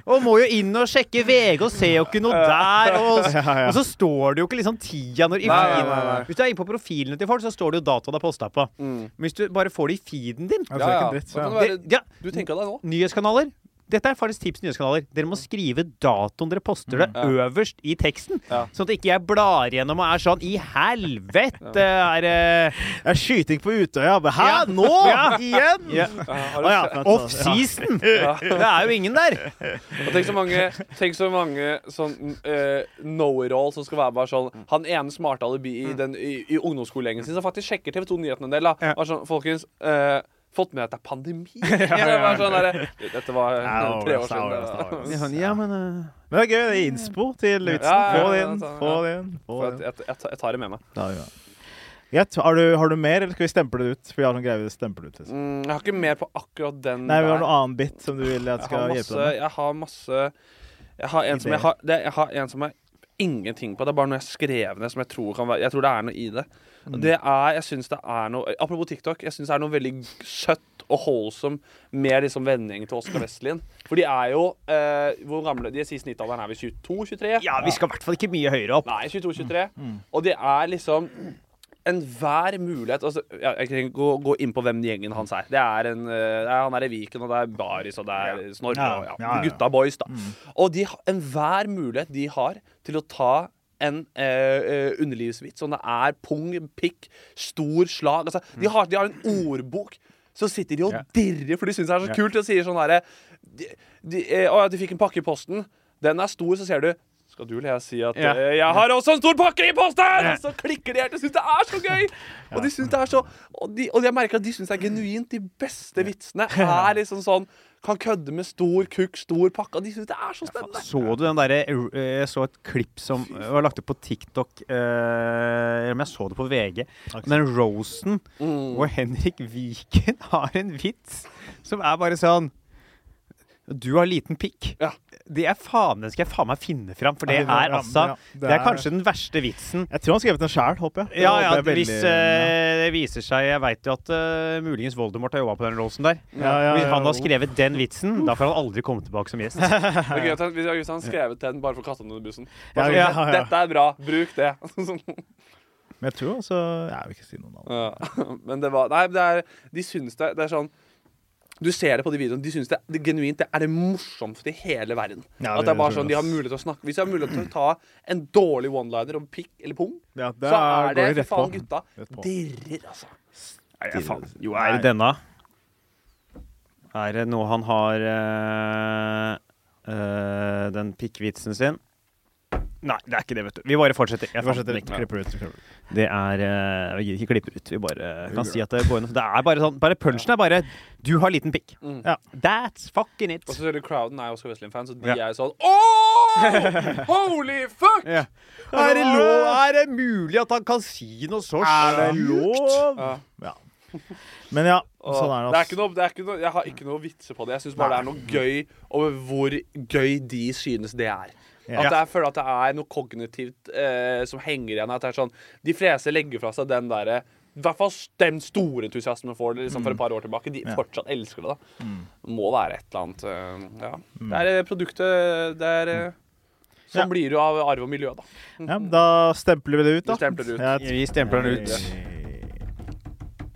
Og må jo inn og sjekke VG og se jo ikke noe der. Og, og så står det jo ikke liksom tida når i feeden. Hvis du er inne på profilene til folk, så står det jo datoen det er posta på. Mm. Men hvis du bare får det i feeden din Ja, ja. det det, ja, du tenker deg nå? Nyhetskanaler. Dette er faktisk tips til nyhetskanaler. Dere må skrive datoen dere poster det, mm. øverst i teksten. Ja. Sånn at ikke jeg blar gjennom og er sånn I helvete! Er det uh, er skyting på Utøya. Hæ, Ja. nå? Ja. Igjen? ja. Å ja, Off-season! Det er jo ingen der. Og tenk så mange, tenk så mange sånn uh, know-it-all som skal være bare sånn Han ene smarte alibi i, den, i, i ungdomsskolegjengen sin som faktisk sjekker TV 2-nyhetene en del. da. Var sånn, Folkens, eh, fått med at det er pandemi? Det sånn der, Dette var tre år det var- det var- siden. Ja, ja, men uh... Men det er gøy. Det er innspo til vitsen. Få det inn. Få det inn. Få det inn. jeg, jeg, jeg tar det med meg. Ja, ja. Greit. Har du, har du mer, eller skal vi stemple det ut? For vi har noen greier vi stempler ut. Liksom. Mm, jeg har ikke mer på akkurat den Nei, vi har noen annen bit som du vil at Jeg skal hjelpe deg med. Jeg har masse Jeg har en som jeg har, det, jeg har en som er ingenting på. Det er bare noe jeg skrev ned som jeg tror kan være Jeg tror det er noe i det. Mm. Det er Jeg syns det er noe Apropos TikTok, jeg syns det er noe veldig søtt og holdsom med liksom vending til Oskar Vestlien. For de er jo eh, Hvor gamle De sier snittalderen er vi 22-23? Ja, vi skal i hvert fall ikke mye høyere opp. Nei, 22-23. Mm. Og det er liksom enhver mulighet altså, ja, Jeg ikke gå, gå inn på hvem gjengen hans er. Det er, en, uh, Han er i Viken, og det er Baris, og det er Snorre og ja, ja, ja. gutta boys, da. Mm. Og de, enhver mulighet de har til å ta en eh, eh, underlivsvits, om det er pung, pikk, stor slag altså, de, har, de har en ordbok. Så sitter de og Ja. dirrer, for de syns det er så Ja. kult. Og sier sånn herre de, de, eh, Å ja, de fikk en pakke i posten. Den er stor, så ser du skal du eller jeg si at Ja. eh, 'Jeg har også en stor pakke i posten!' Og så klikker de helt. De syns det er så gøy! Og de synes det er så Og, de, og jeg merker at de syns det er genuint. De beste vitsene er liksom sånn Kan kødde med stor kukk, stor pakke. De syns det er så spennende. Så du den derre eh, Jeg så et klipp som var lagt opp på TikTok eh, Eller om jeg så det på VG. Den Rosen Mm. hvor Henrik Viken har en vits som er bare sånn Du har liten pikk. Ja. Det er faen, Den skal jeg faen meg finne fram, for det Ja, er ja, altså ja, Det er kanskje den verste vitsen. Jeg tror han har skrevet den sjæl, håper jeg. Det Ja, håper ja, veldig- hvis eh, det viser seg Jeg veit jo at uh, muligens Voldemort har jobba på den låsen der. ja, ja, Hvis ja, han har skrevet den vitsen, da får han aldri komme tilbake som gjest. Det er han, hvis han skrevet den bare for den under bussen. Ja, Bare sånn, ja, ja. Dette er bra, bruk det. Sånn. Men jeg tror altså Jeg vil ikke si noe navn. Ja. Men det var Nei, det er De syns det Det er sånn du ser det på de videoene. De syns det, det genuint det er det morsomste i hele verden. Ja, at det er bare sånn, De har mulighet til å snakke Hvis de har mulighet til å ta en dårlig one-liner om pikk eller pung, Ja, så er det for faen gutta dirrer, altså. Nei, jeg faen. Jo, er det denne? Er det noe han har eh, eh, Den pikkvitsen sin? Nei, det er ikke det, vet du. Vi bare fortsetter. Jeg Fortsetter. den ikke. Klipper ut. klipper ut. Det er eh, Vi gidder ikke klippe ut. Vi bare kan si at det går inn. Det er bare sånn Bare punchen er bare Du har liten pikk. Mm. Ja. That's fucking it. Og så ser du crowden er jo Oscar Westlin-fans, og de Ja. er sånn Åh! Holy fuck! Ja. Er, det lov, er det mulig at han kan si noe så Er det sjukt? lov? Ja. Men ja, Og sånn er det. det er ikke noe, det er ikke noe, jeg har ikke noe vitser på det. Jeg syns bare det er noe gøy over hvor gøy de synes det er. Ja. At jeg føler at det er noe kognitivt eh, som henger igjen. At det er sånn, De fleste legger fra seg den derre I hvert fall den store entusiasmen for det liksom, for et par år tilbake. De Ja. fortsatt elsker det. da Mm. Det må være et eller annet eh, Ja. Det er eh, produktet Det er eh, Sånn Ja. blir det jo av arv og miljø, da. Ja, da stempler vi det ut, da. Vi stempler det ut. Ja, Vi stempler den ut.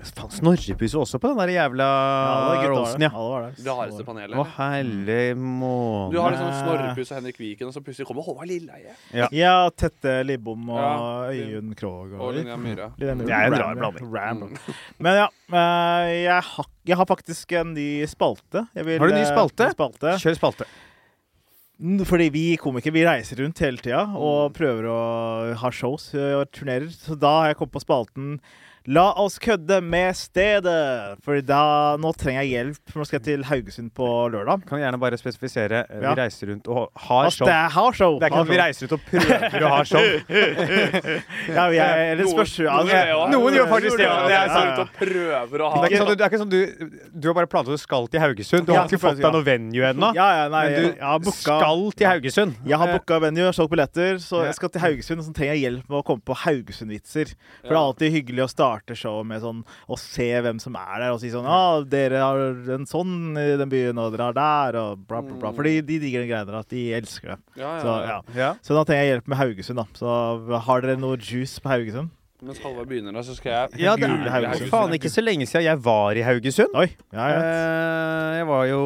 Faen, Snorrepusse også på den der jævla var roasten, der. ja. det var hardeste panelet. Å, herlig måne. Du har liksom Snorrepus og Henrik Viken, og så plutselig kommer Håvard Lilleheie. Ja, Tette Libbom og Ja. Øyunn Krogh. Og og. Linnea Myhre. Det er en rar blanding. Ram- Mm. Men ja, eh, jeg har, jeg har faktisk en ny spalte. Jeg vil, Har du en ny eh, spalte? en spalte. Kjør spalte. Fordi vi komikere vi reiser rundt hele tida og prøver å ha shows eh, og turnerer. Så da har jeg kommet på spalten La oss kødde med stedet! For da, nå trenger jeg hjelp. Nå skal jeg til Haugesund på lørdag. Kan gjerne bare spesifisere. Vi Ja. Vi reiser rundt og har show. det er har show! Det er ikke sånn at vi reiser ut og prøver å ha show. Ja, vi er, eller Noen- spørs noen det. Noen gjør faktisk det. Det er sant. og prøver å Det ikke sånn, det er ikke sånn du, du har bare plantet at du skal til Haugesund. Du har ikke fått deg noe venue ennå. Ja, ja, nei, Men du jeg har booka skal til Haugesund. Jeg har booka venue, jeg solgt billetter, så jeg skal til Haugesund. Og så trenger jeg hjelp med å komme på Haugesund-vitser. For det er alltid hyggelig å starte showet med sånn å se hvem som er der, og si sånn Ja, dere har en sånn i den byen, og dere har der, og bla, bla, bla. Fordi de digger den greiene der, at de elsker det. Ja, Så, ja, så, ja. Ja. så da trenger jeg hjelp med Haugesund, da. Så har dere noe juice på Haugesund? Mens Halvard begynner, da, så skal jeg Ja, det er faen ikke så lenge siden jeg var i Haugesund. Oi. Ja, ja. Eh, Jeg var jo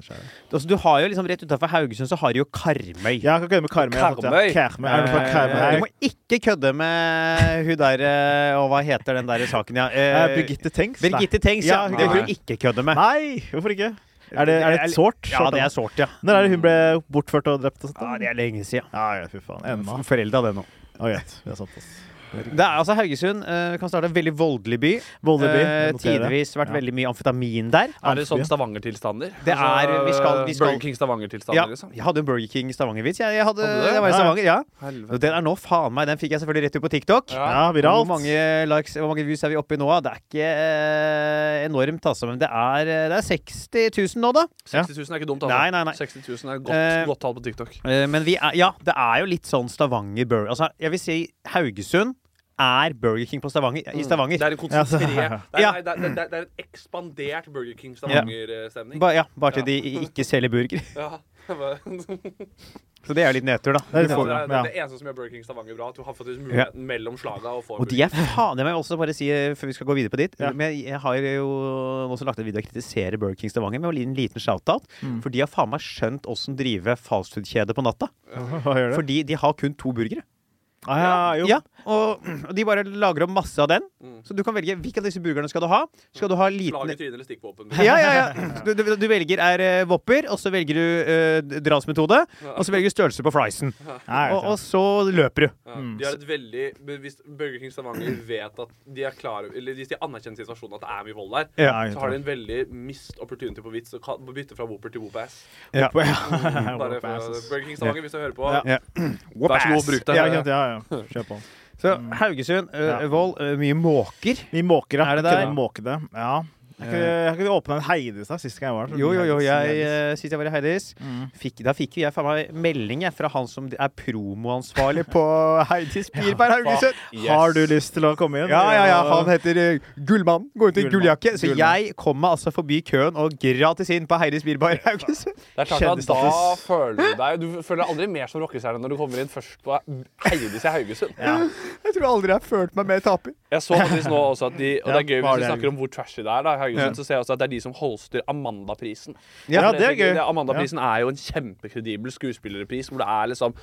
altså, Du har jo liksom Rett utafor Haugesund så har du jo Karmøy. Jeg kan kødde med Karmøy. Karmøy? Karmøy. Er det fra Eh, Karmøy? Du må ikke kødde med hun der eh, Og hva heter den der saken, ja? Eh, Birgitte Tengs? Birgitte Tengs, ja. Ja, Det vil du ikke kødde med. Nei, hvorfor ikke? Er det, er det sårt? Ja, det er sårt, ja. Når er det hun ble bortført og drept og sånt? ja. Det er lenge siden. Ja, ja, fy faen. Ennå. Forelda, det nå. Oh, greit. Det er sant, ass. Det er altså Haugesund Uh, kan starte en veldig voldelig by. Voldelig. by. Uh, tidvis vært Ja. veldig mye amfetamin der. Er det sånn Stavanger-tilstander? Det er- vi skal- vi skal- Burger King Stavanger-tilstander, Ja, liksom? jeg hadde en Burger King Stavanger-vits. Jeg, jeg, hadde, Hadde jeg var i Stavanger, ja. Helvete. Den er nå faen meg Den fikk jeg selvfølgelig rett ut på TikTok. Ja. Ja, Hvor mange likes Hvor mange views er vi oppe i nå? Det er ikke uh, enormt, altså. Men det er, det er 60 000 nå, da. 60 000 er ikke dumt, altså. Nei, nei, nei. 60 000 er godt, godt tall på TikTok. Men vi er, ja, det er jo litt sånn Stavanger Burger Altså, jeg vil si Haugesund er Burger King på Stavanger, i Stavanger. Det er en konsentrert Det Ja. det er, det er, en ekspandert Burger King Stavanger-stemning. Ba, ja, bare til Ja. de ikke selger burger. Ja. Så det er litt nedtur, da. Det er Ja, det, er, det ja. er det eneste som gjør Burger King Stavanger bra. At du har faktisk muligheten mellom slaga og får Og de er faen Det må jeg også bare si eh, før vi skal gå videre på dit. Ja. Men jeg har jo også lagt en video og kritiserer Burger King Stavanger med en liten shout-out. Mm. For de har faen meg skjønt åssen drive fastfood-kjede på natta. Hva gjør det? Fordi de har kun to burgere. Ah, ja, jo. Ja, og, og de bare lager opp masse av den. Mm. Så du kan velge hvilke av disse burgerne skal du ha. Skal du ha Slag i trynet eller stikkvåpen. ja, ja, ja. Du, du, du velger er uh, Whopper, og så velger du uh, drapsmetode. Og så velger du størrelse på friesen. Og, og så løper du. Ja, Mm. de har et veldig Hvis Burger King Stavanger vet at de er klar Eller hvis de anerkjenner situasjonen at det er mye vold der, Ja, så har de en veldig mist opportunity på vits å bytte fra Wopper til Whoop-ass. Ja. Bare for Burger King Stavanger, hvis du hører på. Ja. Ja. Vær så god, bruk det. Ja, ja, ja, ja. Kjør på. Så Haugesund, uh, Ja. Vold, uh, mye måker. Mye måker, ja. Er det der? Det. Ja. Jeg har ikke, kunne åpna en Heidis da, sist gang jeg var der. Jo, jo, jo. Jeg, Heidis. uh, Sist jeg var i Heidis, Mm. fikk, da fikk jeg faen meg melding jeg, fra han som er promoansvarlig på Heidis Birberg Haugesund. Yes. Har du lyst til å komme inn? Ja, ja, ja. Han heter uh, Gullmann. Går ut i gulljakke. Så Gullmann. jeg kom meg altså forbi køen og gratis inn på Heidis Birberg Haugesund. Det er klart at Da føler du deg Du føler deg aldri mer som rockestjerne når du kommer inn først på Heidis i Haugesund. Ja. Jeg tror aldri jeg har følt meg mer taper. Jeg så faktisk nå også at de Og det er gøy hvis vi snakker om hvor trashy det er. da Haugesund, Ja. så ser jeg også at det er de som holster Amandaprisen. Ja, det er gøy. Amandaprisen er jo en kjempekredibel skuespillerpris hvor det er liksom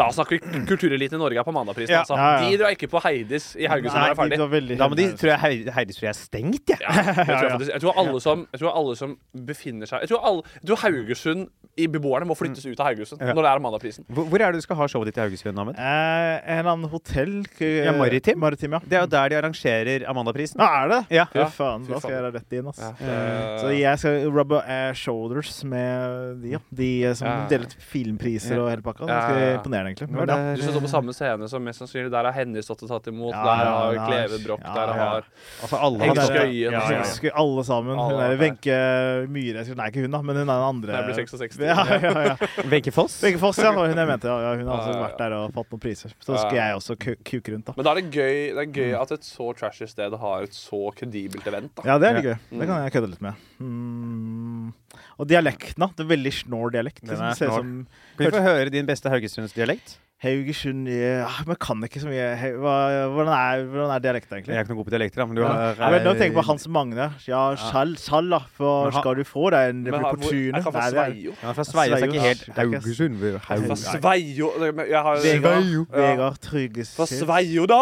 Da snakker vi kultureliten i Norge er på Amandaprisen. Ja. Altså. Ja, ja. De drar ikke på Heidis i Haugesund når det er ferdig. Da må de, tror jeg Hei- Heidis tror jeg er stengt, jeg. Ja, jeg, tror jeg, jeg, tror alle som, jeg tror alle som befinner seg Jeg tror, alle, jeg tror Haugesund i beboerne må flyttes ut av Haugesund Ja. når det er Amandaprisen. Hvor, hvor er det du skal ha showet ditt i Haugesund, Ahmed? Eh, en eller annen hotell Ja, Maritim. Maritim, ja. Det er jo der de arrangerer Amandaprisen. Ja, er det? Ja. Fy faen, fy da skal jeg rett inn, Altså. Ja, Så jeg skal rubbe uh, shoulders med de, ja. De eh, som Ja. deler ut filmpriser Ja. og hele pakka. Ganske imponerende, egentlig. Men Men, det ja. er- Du skal stå på samme scene som mest sannsynlig Der har Henny stått og tatt imot. Ja, der har. Kleve Broch. Ja, Der ja. har Altså alle der- Skøyen. Ja, og ja. Alle sammen. Alle Hun er der der. Wenche Myhre Nei, ikke hun, da, men hun er den andre. Der blir 66. Ja, ja, ja. Wenche Foss. Wenche Foss, ja. Hun jeg mente. Hun har ja. vært der og fått noen priser. Så skal jeg også kuke rundt, da. Men da er det gøy, det er gøy at et så trashy sted har et så kredibelt event. da Ja, det er litt gøy. Det kan jeg kødde litt med. Mm. Og dialekten, da. Det er veldig snår dialekt. Den Det er snår. som Kan vi få høre din beste haugesundsdialekt? Haugesund ja, Men kan ikke så mye hva, hvordan, er, hvordan er dialekten, Jeg er ikke noe god på dialekter, da, men du har Ja, nå tenker jeg på Hans Magne. Ja, sal, sal da. For ha, skal du få deg en han- er han fra er- Sveio? Han er fra Sveio, så er ikke helt Haugesund. Fra Sveio det- Jeg har Vegard, Ja. Vegard Tryggeset. Fra Sveio, da!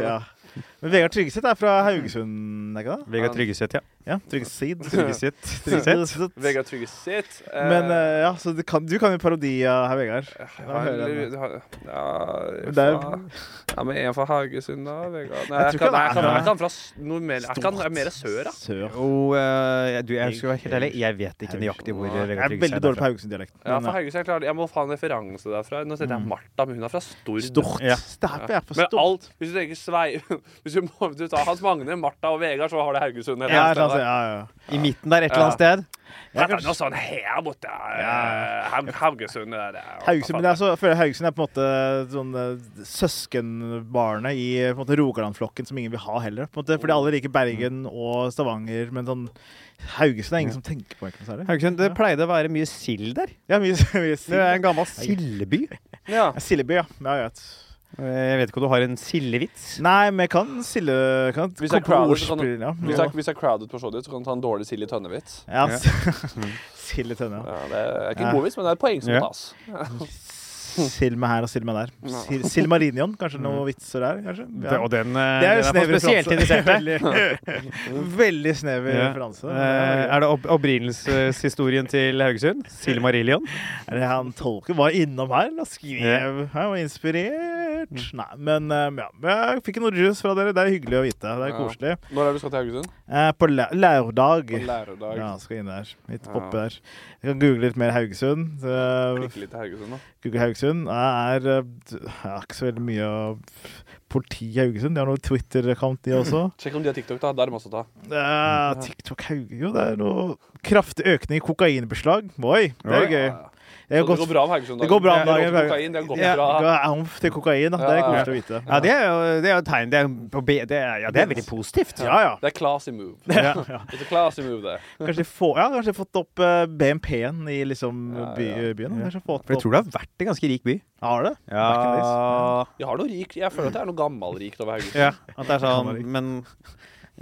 Ja. Ja. Men Vegard Tryggeseth er fra Haugesund, er ikke det? Vegard Tryggeseth, ja. Ja, Tryggeseid. Tryggeset. Tryggeset. Vegard Tryggeseth. eh, Men eh, ja, så du kan, du kan jo parodi av herr Vegard. Ja, jeg Ja, men er- fra- ja, men en fra Haugesund, da, Vegard? Nei, Jeg jeg tror kan, ikke nei, jeg er kan, fra- jeg kan fra s- Jeg kan jeg er mer sør, da. Sør. Oh, eh, du, jeg skal være helt ærlig, jeg vet ikke nøyaktig hvor Vegard Tryggeseth er Tryggeset veldig dårlig på Haugesund-dialekten. Ja, men, fra Haugesund, jeg, klarer, jeg må få en referanse derfra. Nå setter jeg Martha, men hun er fra Stord. Stort. Ja. Stort. er fra Men alt, hvis du tenker Svei Hvis du, må, du tar Hans Magne, Martha og Vegard, så har du Haugesund. hele Ja, ja, ja. I midten der et eller annet sted. Ja, det er noe sånn her borte. Haugesund det er det. Haugesund, men jeg så, føler Haugesund er på en måte sånn eh, søskenbarnet i Rogaland-flokken som ingen vil ha heller. På en måte, fordi alle liker Bergen og Stavanger, men sånn Haugesund er ingen som tenker på egentlig noe. Haugesund, det pleide å være mye sild der. Ja, mye, mye Det er en gammel sildeby. Ja. Ja, Sildeby, ja. ja jeg vet. Jeg vet ikke om du har en sildevits? Nei, men jeg kan silde kan Hvis på crowded, kan du- ja. Hvis jeg, hvis jeg crowded på showet ditt, så kan du ta en dårlig sild i tønne-vits. Ja. Sild i tønne, ja. Det er ikke Ja. en god vits, men det er et poeng som Ja. tas. Sild meg her og sild meg der. Sil- Silmarillion, kanskje noen vitser der? kanskje? Det, og den, eh, Det er jo den er snever referanse. Veldig, veldig snever Ja. referanse. Eh, er det opp opprinnelseshistorien til Haugesund? Silmarillion? Er det han tolken var innom her og skrev Han var inspirert. Mm. Nei, men eh, ja. Jeg fikk noe juice fra dere. Det er hyggelig å vite. Det er Ja. koselig. Når er det du skal til Haugesund? Eh, på lørdag. På lørdag. Ja, skal inn der. Litt Ja. poppe der. Jeg kan google litt mer Haugesund. Så, Klikke litt til Haugesund, da. Google Haugesund. Jeg er, eh, jeg ikke så veldig mye av politi i Haugesund. De har noe Twitter-account, de også. Sjekk om de har TikTok, da. Der er det masse å ta. Eh, TikTok Haugesund Jo, det er noe kraftig økning i kokainbeslag. Oi, det er gøy. Det, er Så det går bra med Haugesund. det går bra om Det har kokain, det har gått Ja. bra. Amf til kokain, da. Det er koselig å vite. Ja, det er jo det er et tegn. Det er, det er, ja, det er veldig positivt. Ja, ja. Det er classy move. ja, ja. It's a classy move, det. Kanskje, få, ja, kanskje fått opp eh, BNP-en i liksom by, byen. Kanskje fått For jeg tror det har vært en ganske rik by. Har det? Ja. Jeg har noe rik Jeg føler at det er noe gammelrikt over Haugesund. ja at det er sånn. Men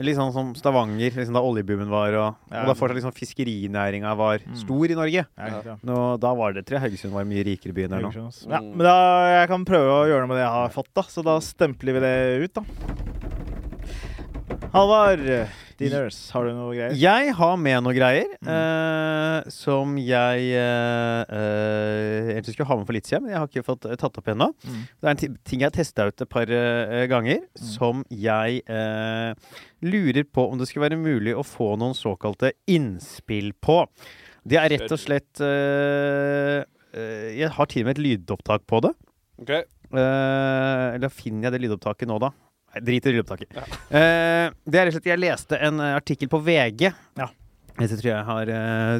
litt sånn som Stavanger, liksom da oljeboomen var, og, og da fortsatt liksom fiskerinæringa var stor i Norge. Ja. Nå, da var det, jeg Haugesund var en mye rikere by enn nå. Ja, men da, jeg kan prøve å gjøre noe med det jeg har fått, da. Så da stempler vi det ut, da. Halvard, Diners, har du noe greier? Jeg har med noe greier eh, som jeg eh, eh, egentlig skulle ha med for litt siden, men jeg har ikke fått eh, tatt opp ennå. Mm. Det er en ting jeg har testa ut et par uh, ganger, som jeg eh, lurer på om det skulle være mulig å få noen såkalte innspill på. Det er rett og slett eh, eh, Jeg har til og med et lydopptak på det. Ok, Eh, eller finner jeg det lydopptaket nå, da? Drit i lydopptaket. Uh, det er rett og slett Jeg leste en eh, artikkel på VG. Ja. Jeg tror jeg har,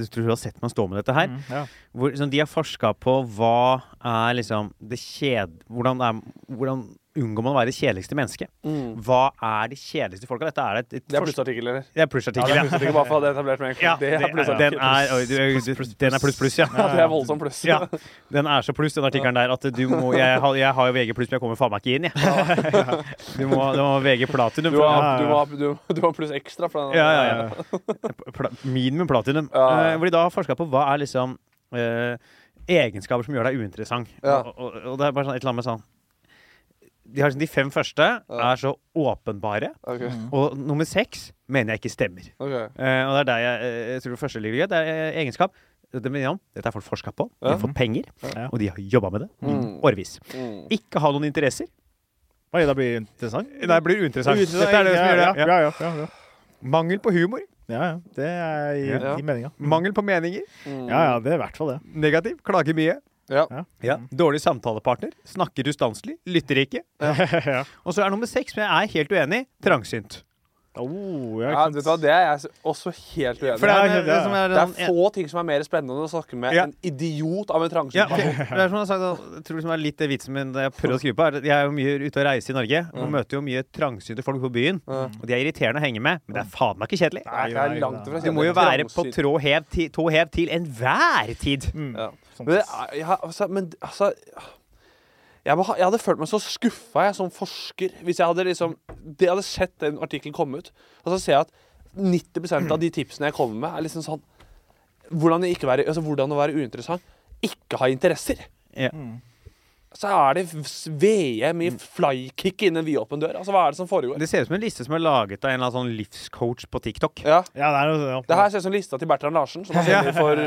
du tror du har sett meg stå med dette her. Mm, ja. Hvor de har forska på hva er liksom det kjed... Hvordan, er, hvordan unngår man å være det kjedeligste mennesket? Mm. Hva er de kjedeligste folka? Dette er et, et Det er plussartikkel, eller? Det er plussartikkel, Ja, det er bare for det etablert med en. Ja, det er plussartikkel. den er pluss pluss, ja. Ja, det er voldsomt pluss. Ja, den er så pluss, den artikkelen der, at du må Jeg jeg har jo VG pluss, men jeg kommer faen meg ikke inn, jeg. Du må, du må VG platinum. Du har, du, du, du har pluss ekstra. For den, Ja, ja, ja. Minimum platinum. Ja. Eh, hvor de da har forska på hva er liksom eh, egenskaper som gjør deg uinteressant. Og, og, og det er bare sånn et eller annet med sånn De, har, sånn- de fem første er så åpenbare, Ok, og nummer seks mener jeg ikke stemmer. Okay. Uh, og det er der jeg, eh, jeg tror det første ligger. Det er eh, egenskap. Det mener jeg om. Dette er folk forska på. De har fått penger, Ja. og de har jobba med det i Mm. årevis. Mm. Ikke ha noen interesser. Oi, da blir det interessant. Nei, det blir uinteressant. Dette er det som gjør det. ja, Ja. Mangel på humor. ja, ja. Det er i, Ja. i meninga. Mangel på meninger. Mm. Ja, ja, det er i hvert fall det. Negativ. Klager mye. Ja. Ja. Dårlig samtalepartner. Snakker ustanselig. Lytter ikke. ja. Og så er nummer seks, men jeg er helt uenig, trangsynt. Oh, ja, Ja, vet du hva, Det er jeg også helt uenig i. det er, det, er, Det er få ting som er mer spennende enn å snakke med Ja. en idiot av en trangsynt ja, person. det er som jeg har sagt, jeg tror det er litt det vitsen min jeg prøver å skrive på, er at jeg er jo mye ute og reiser i Norge og møter jo mye trangsynte folk på byen. Mm. Og de er irriterende å henge med, men det er faen meg ikke kjedelig. Nei, det er langt ifra Du må jo være på tå hev til enhver tid. Mm. Ja. Men, er- jeg, altså, men altså jeg, må ha, jeg hadde følt meg så skuffa som forsker hvis jeg hadde liksom det hadde sett den artikkelen komme ut. Og så ser jeg at 90% av de tipsene jeg kommer med, er liksom sånn Hvordan, ikke være, altså, hvordan å være uinteressant. Ikke ha interesser. Ja. Mm. Så er det VM i flykick innen vidåpen dør. Altså, hva er det som foregår? Det ser ut som en liste som er laget av en eller annen sånn livscoach på TikTok. Ja, Ja, det er noe ja. Det her ser ut som lista til Bertrand Larsen, som han selger for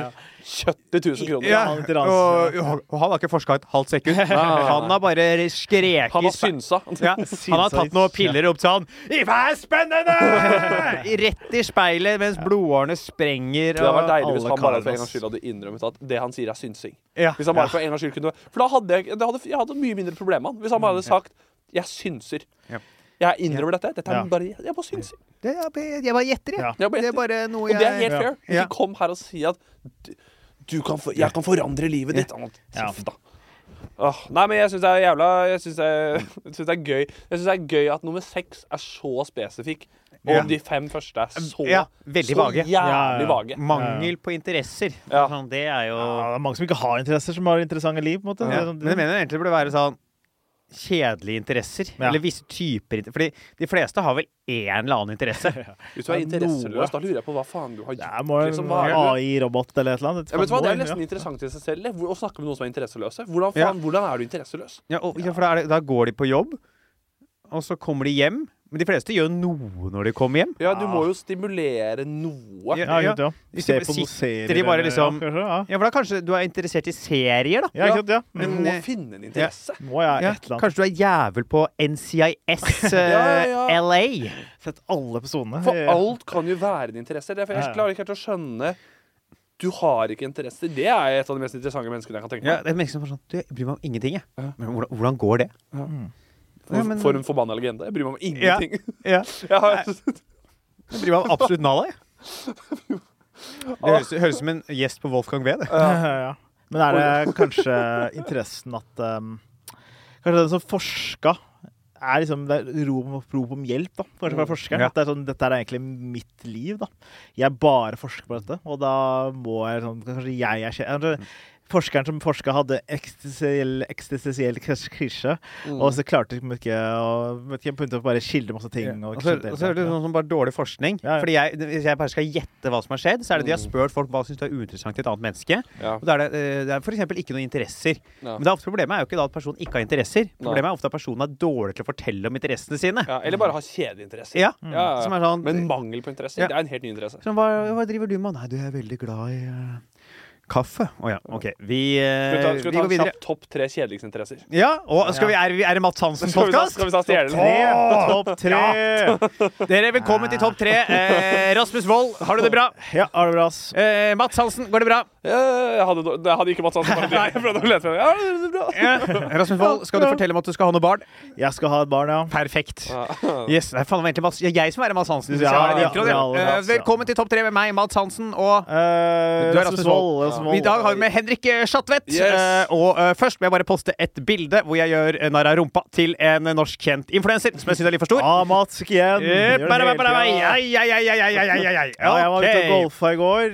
70 000 kroner. Ja, han og, og han har ikke forska et halvt sekund. Han har bare skreket Han har synsa. Ja, han har tatt noen piller opp til han. Hva er spennende?! Rett i speilet mens blodårene sprenger. Det hadde vært deilig hvis han bare for en gangs skyld hadde innrømmet at det han sier, er synsing. Hvis han bare for en gangs skyld kunne For da hadde jeg, det hadde, jeg hadde mye mindre problemer med han. Hvis han bare hadde sagt 'jeg synser'. Jeg innrømmer dette. Dette er bare Jeg bare synser. Det, jeg, jeg bare gjetter, jeg. Jeg Det er bare noe Og det er helt fair. Ikke kom her og si at kan for, jeg kan forandre livet ditt. Ja. Kjeft, da. Åh, nei, men jeg syns det er jævla Jeg syns det, det er gøy Jeg synes det er gøy at nummer seks er så spesifikk, og Ja. de fem første er så, Ja, veldig så vage. jævlig Ja, ja. vage. Mangel på interesser. Ja. Sånn, det er jo Ja, det er mange som ikke har interesser, som har interessante liv. på en måte. ja. Det er sånn- Men jeg mener egentlig det burde være sånn kjedelige interesser. Ja. Eller visse typer Fordi de fleste har vel én eller annen interesse. Hvis du er interesseløs, da lurer jeg på hva faen du har Det gjort. er må liksom, er det? AI-robot eller et eller annet. Ja, vet du hva? Det er Ja. nesten interessant i seg selv å snakke med noen som er interesseløse. Hvordan, Ja. faen, hvordan er du interesseløs? Ja, og, ja, for da, er det, da går de på jobb, og så kommer de hjem. Men de fleste gjør noe når de kommer hjem. Ja, du må jo stimulere noe. Ja. Ja, ja. Hvis Se de på noen serier. de bare liksom- ja, kanskje, ja. Ja, for da kanskje du er interessert i serier, da. Ja, ikke sant, ja. Du Mm. må eh, finne en interesse. Må jeg Ja, et eller annet. kanskje du er jævel på NCIS uh, Ja, ja, ja. LA. Sett alle episodene. For alt kan jo være en interesse. Derfor jeg for jeg klarer ikke helt å skjønne Du har ikke interesser. Det er et av de mest interessante menneskene jeg kan tenke Ja, det er mennesker som er sånn Du, jeg bryr meg om ingenting, jeg. Ja. Men hvordan, hvordan går det? Mm. Ja, men- For en forbanna legende. Jeg bryr meg om ingenting. Ja. Jeg har, Jeg bryr meg om absolutt nada, jeg. Det høres, høres ut som en gjest på Wolfgang V. Det. Ja, ja. Men er det kanskje interessen at um, Kanskje den som forska er liksom det er rop, om hjelp, da, kanskje fra Mm. forskeren. Ja. At det er sånn, dette er egentlig mitt liv, da. Jeg bare forsker på dette, og da må jeg sånn Kanskje jeg er kje- kanskje Forskeren som forska, hadde eksistensiell krise, Mm. og så klarte de ikke å ikke, bare skildre masse ting. Og Og så og så er det sånn som bare dårlig forskning. Ja, ja. Fordi jeg, Hvis jeg bare skal gjette hva som har skjedd, så er det de har spurt folk hva syns du er uinteressant i et annet menneske. ja. Og da er det, eh, det er f.eks. ikke noen interesser. Ja. Men det er ofte problemet er jo ikke da at personen ikke har interesser. Problemet er ofte at personen er dårlig til å fortelle om interessene sine. ja. Eller bare har kjedelige interesser. Ja, Ja, ja. Som er sånn Men mangel på interesser, Ja. det er en helt ny interesse. sånn, hva, hva driver du med? Nei, du er veldig glad i eh, kaffe. Å ja, OK. Vi, eh, Skal vi ta, skal vi vi ta går en videre. topp tre kjedeligste interesser? Ja, og skal vi, er, er det Mats Hansens Skal vi ta, podkast? skal vi ta stjele! Topp tre! Dere, velkommen til Topp tre. Eh, Rasmus Wold, har du det bra? Ja, har det bra. Eh, Mats Hansen, går det bra? Jeg hadde, jeg hadde ikke måttet Hansen Nei, jeg prøvde å lete ja, det bra. Rasmus Wold, skal du fortelle meg at du skal ha noe barn? Jeg skal ha et barn, ja. Perfekt. Yes, det er faen meg jeg som er Mads Hansen. Ja, ja, ja, Velkommen til Topp tre med meg, Mads Hansen, og uh, du er Rasmus Wold. I dag har vi med Henrik Schatvedt. Yes. Uh, og uh, først må jeg bare poste et bilde hvor jeg gjør narr av rumpa til en norsk kjent influenser, som jeg syns er litt for stor. Ah, Mats igjen. Ja, jeg var ute og golfa i går,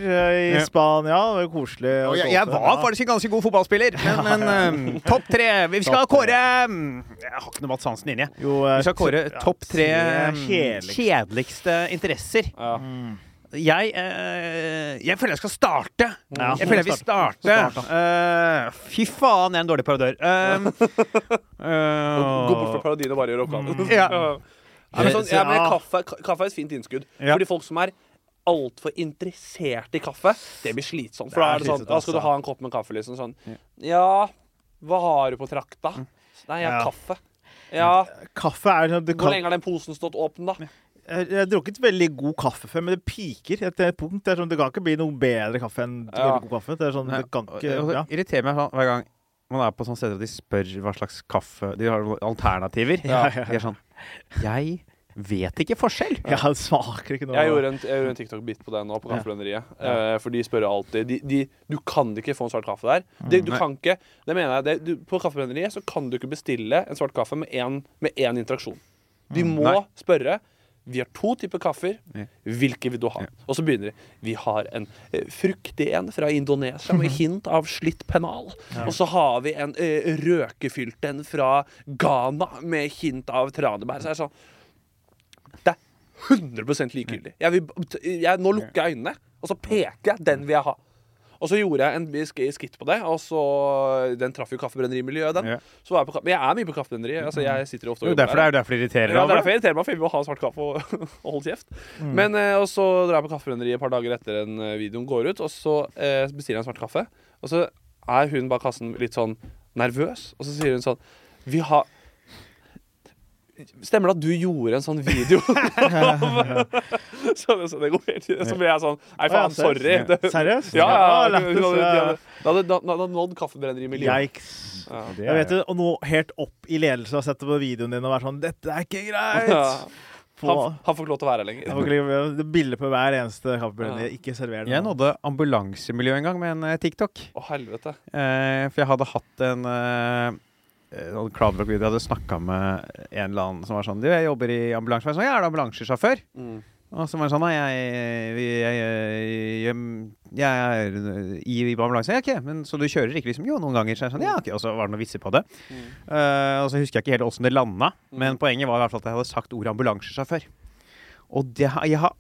i Spania. Koselig. Og jeg, jeg var faktisk en ganske god fotballspiller, men, men uh, topp tre Vi skal Topp kåre mm, Jeg har ikke noe Mats Hansen inni. jeg. Eh, Vi skal kåre topp tre mm, kjedeligste. kjedeligste interesser. Ja. Mm. Jeg, eh, jeg føler jeg skal starte. Ja. Jeg føler jeg vil starte. Start, Eh, fy faen, jeg er en dårlig parodør. Uh, uh, Gå bort fra parodien og bare gjør oppgaven. Ja. Ja, men sånn, ja, men kaffe, kaffe er et fint innskudd. Ja. Fordi folk som er altfor interessert i kaffe, det blir slitsomt. For da er det sånn Da skal du altså. ha en kopp med kaffe, liksom. Sånn. Ja, hva har du på trakta? Nei, jeg har kaffe. Ja, Kaffe er sånn du hvor lenge har den posen stått åpen, da? Jeg jeg har drukket veldig god kaffe før, men det piker etter et punkt. Det, er sånn, det kan ikke bli noe bedre kaffe enn Ja. god kaffe. Det er sånn, det kan ikke ja. Det irriterer meg sånn hver gang man er på sånne steder og de spør hva slags kaffe De har alternativer. Ja, ja, De er sånn Jeg vet ikke forskjell. ja, det smaker ikke noe. Jeg gjorde en, jeg gjorde en TikTok-bit på det nå, på Ja. Kaffebrenneriet. Eh, for de spør alltid de, de, Du kan ikke få en svart kaffe der. De, du Nei. kan ikke Det mener jeg det, du, På Kaffelønneriet så kan du ikke bestille en svart kaffe med én interaksjon. De må Nei. spørre vi har to typer kaffer. Hvilke vil du ha? Og så begynner de. Vi har en eh, fruktig en fra Indonesia med hint av slitt pennal. Og så har vi en eh, røkefylt en fra Ghana med hint av tranebær. Så er det sånn Det er 100 likegyldig. Jeg vil, jeg, nå lukker jeg øynene, og så peker jeg. Den vil jeg ha. Og så gjorde jeg en skitt på det, og så Den traff jo kaffebrennerimiljøet, den. Ja. Så var jeg på, men jeg er mye på kaffebrenneri. Altså, jeg sitter ofte og Jo, derfor, det er derfor det irriterer ja, det er derfor jeg irriterer meg, for jeg vil ha svart kaffe og, og holde kjeft. Men, eh, og så drar jeg på kaffebrenneriet et par dager etter en eh, videoen går ut, og så eh, bestiller jeg en svart kaffe. Og så er hun bak kassen litt sånn nervøs, og så sier hun sånn Vi har Stemmer det at du gjorde en sånn video? så, det, så det går helt Så ble jeg sånn Nei, ja, faen, sorry. seriøst? Ja, ja, hadde, de ja. Da hadde, nådd hadde nådd miljøet. Yikes. Ja. Jeg vet det, og nå helt opp i ledelse har sett på videoen din og vært sånn Dette er ikke greit! Ja. På, Han, han får ikke lov til å være her lenger. er bilder på hver eneste kaffebrenneri. Ikke server det. Jeg nådde ambulansemiljøet en gang med en eh, TikTok. Å, helvete. Eh, for jeg hadde hatt en Cloudrock-video. Jeg hadde snakka med en eller annen som var sånn Du, jeg jobber i ambulanse. Jeg sånn, jeg er ambulansesjåfør? Mm. Og så var det sånn Nei, jeg, jeg, jeg, er i, ambulanse. Ja, ok, men så du kjører ikke liksom? Jo, noen ganger. Så sånn, ja, ok. Og så var det noen vitser på det. Mm. Eh, og så husker jeg ikke helt åssen det landa, Mm. men poenget var i hvert fall at jeg hadde sagt ordet ambulansesjåfør. Og det, jeg har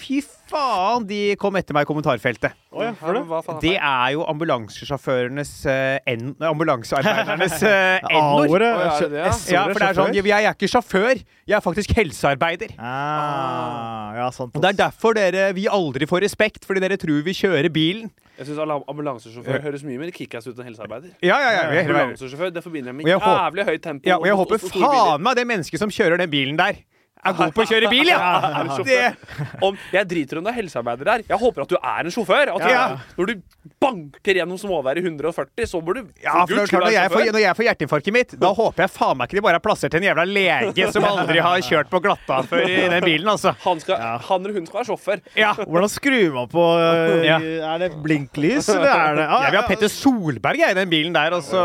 Fy faen, de kom etter meg i kommentarfeltet. Oh, ja, for det? Det er jo ambulansesjåførenes uh, N... Ambulansearbeidernes uh, N-ord. Ja, ja? Ja, for det er sånn. Jeg er ikke sjåfør, jeg er faktisk helsearbeider. Ah, ja, sant. Det er derfor dere vi aldri får respekt, fordi dere tror vi kjører bilen. Jeg syns ambulansesjåfør høres mye mer kickass ut enn helsearbeider. Ja, ja, ja. veien. Ambulansesjåfør det forbinder jeg med jævlig høyt tempo. ja og jeg håper faen meg det mennesket som kjører den bilen der, er god på å kjøre bil, ja! Det, Om, jeg driter om du er helsearbeider der. Jeg håper at du er en sjåfør. At du, Ja. Når du banker gjennom småvær i 140, så bør du ja, for for klart, når, jeg får, når jeg får hjerteinfarktet mitt, da håper jeg faen meg ikke de bare har plassert en jævla lege som aldri har kjørt på glatta før i den bilen, altså. Han, skal, han eller hun skal være sjåfør. Ja. Hvordan skrur man på øh, Ja. Er det blinklys, eller er det ah, Jeg vil ha Petter Solberg jeg, i den bilen der, og så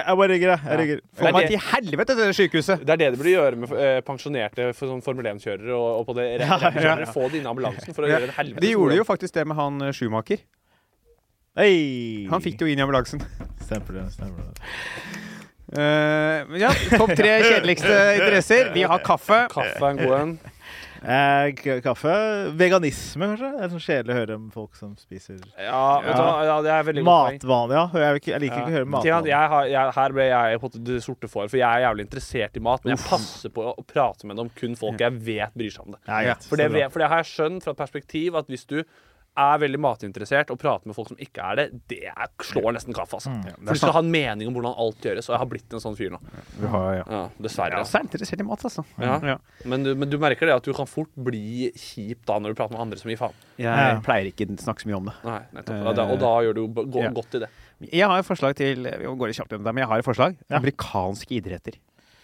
Jeg bare rigger, jeg. jeg rigger. Få meg til helvete til det sykehuset. Det er det de burde gjøre med eh, pensjonerte for sånn Formel 1-kjørere og, og på det rappkjørere. Få det inn i ambulansen for å gjøre en helvete De gjorde jo faktisk det med han eh, Schumacher. Hey. Han fikk det jo inn i ambulansen. Stemmer det. stemmer det. Uh, ja, Topp tre kjedeligste interesser. Vi har kaffe. Kaffe er en god en. Eh, kaffe. Veganisme, kanskje? Det er sånn kjedelig å høre om folk som spiser Ja, vet du hva? ja, det er veldig. Matvaner. Ja. Jeg, liker ikke å høre er matvaner. her ble jeg på det sorte for, for jeg er jævlig interessert i mat. Men jeg passer på å prate med dem kun folk jeg vet bryr seg om det. Ja. For det, for det har jeg skjønt fra et perspektiv at hvis du er veldig matinteressert og prater med folk som ikke er det, det er, slår nesten kaffe. Altså. Mm. For du skal ha en mening om hvordan alt gjøres, og jeg har blitt en sånn fyr nå. Vi har, ja. Ja, dessverre. Jeg er også interessert i mat, altså. Ja. Men, du, men du merker det at du kan fort bli kjip da når du prater med andre som gir faen. Jeg pleier ikke å snakke så mye om det. Nei, nettopp. Og da, og da gjør du go- Ja. godt i det. Jeg har et forslag til Vi går litt kjapt gjennom det, men jeg har et forslag. Ja. Amerikanske idretter.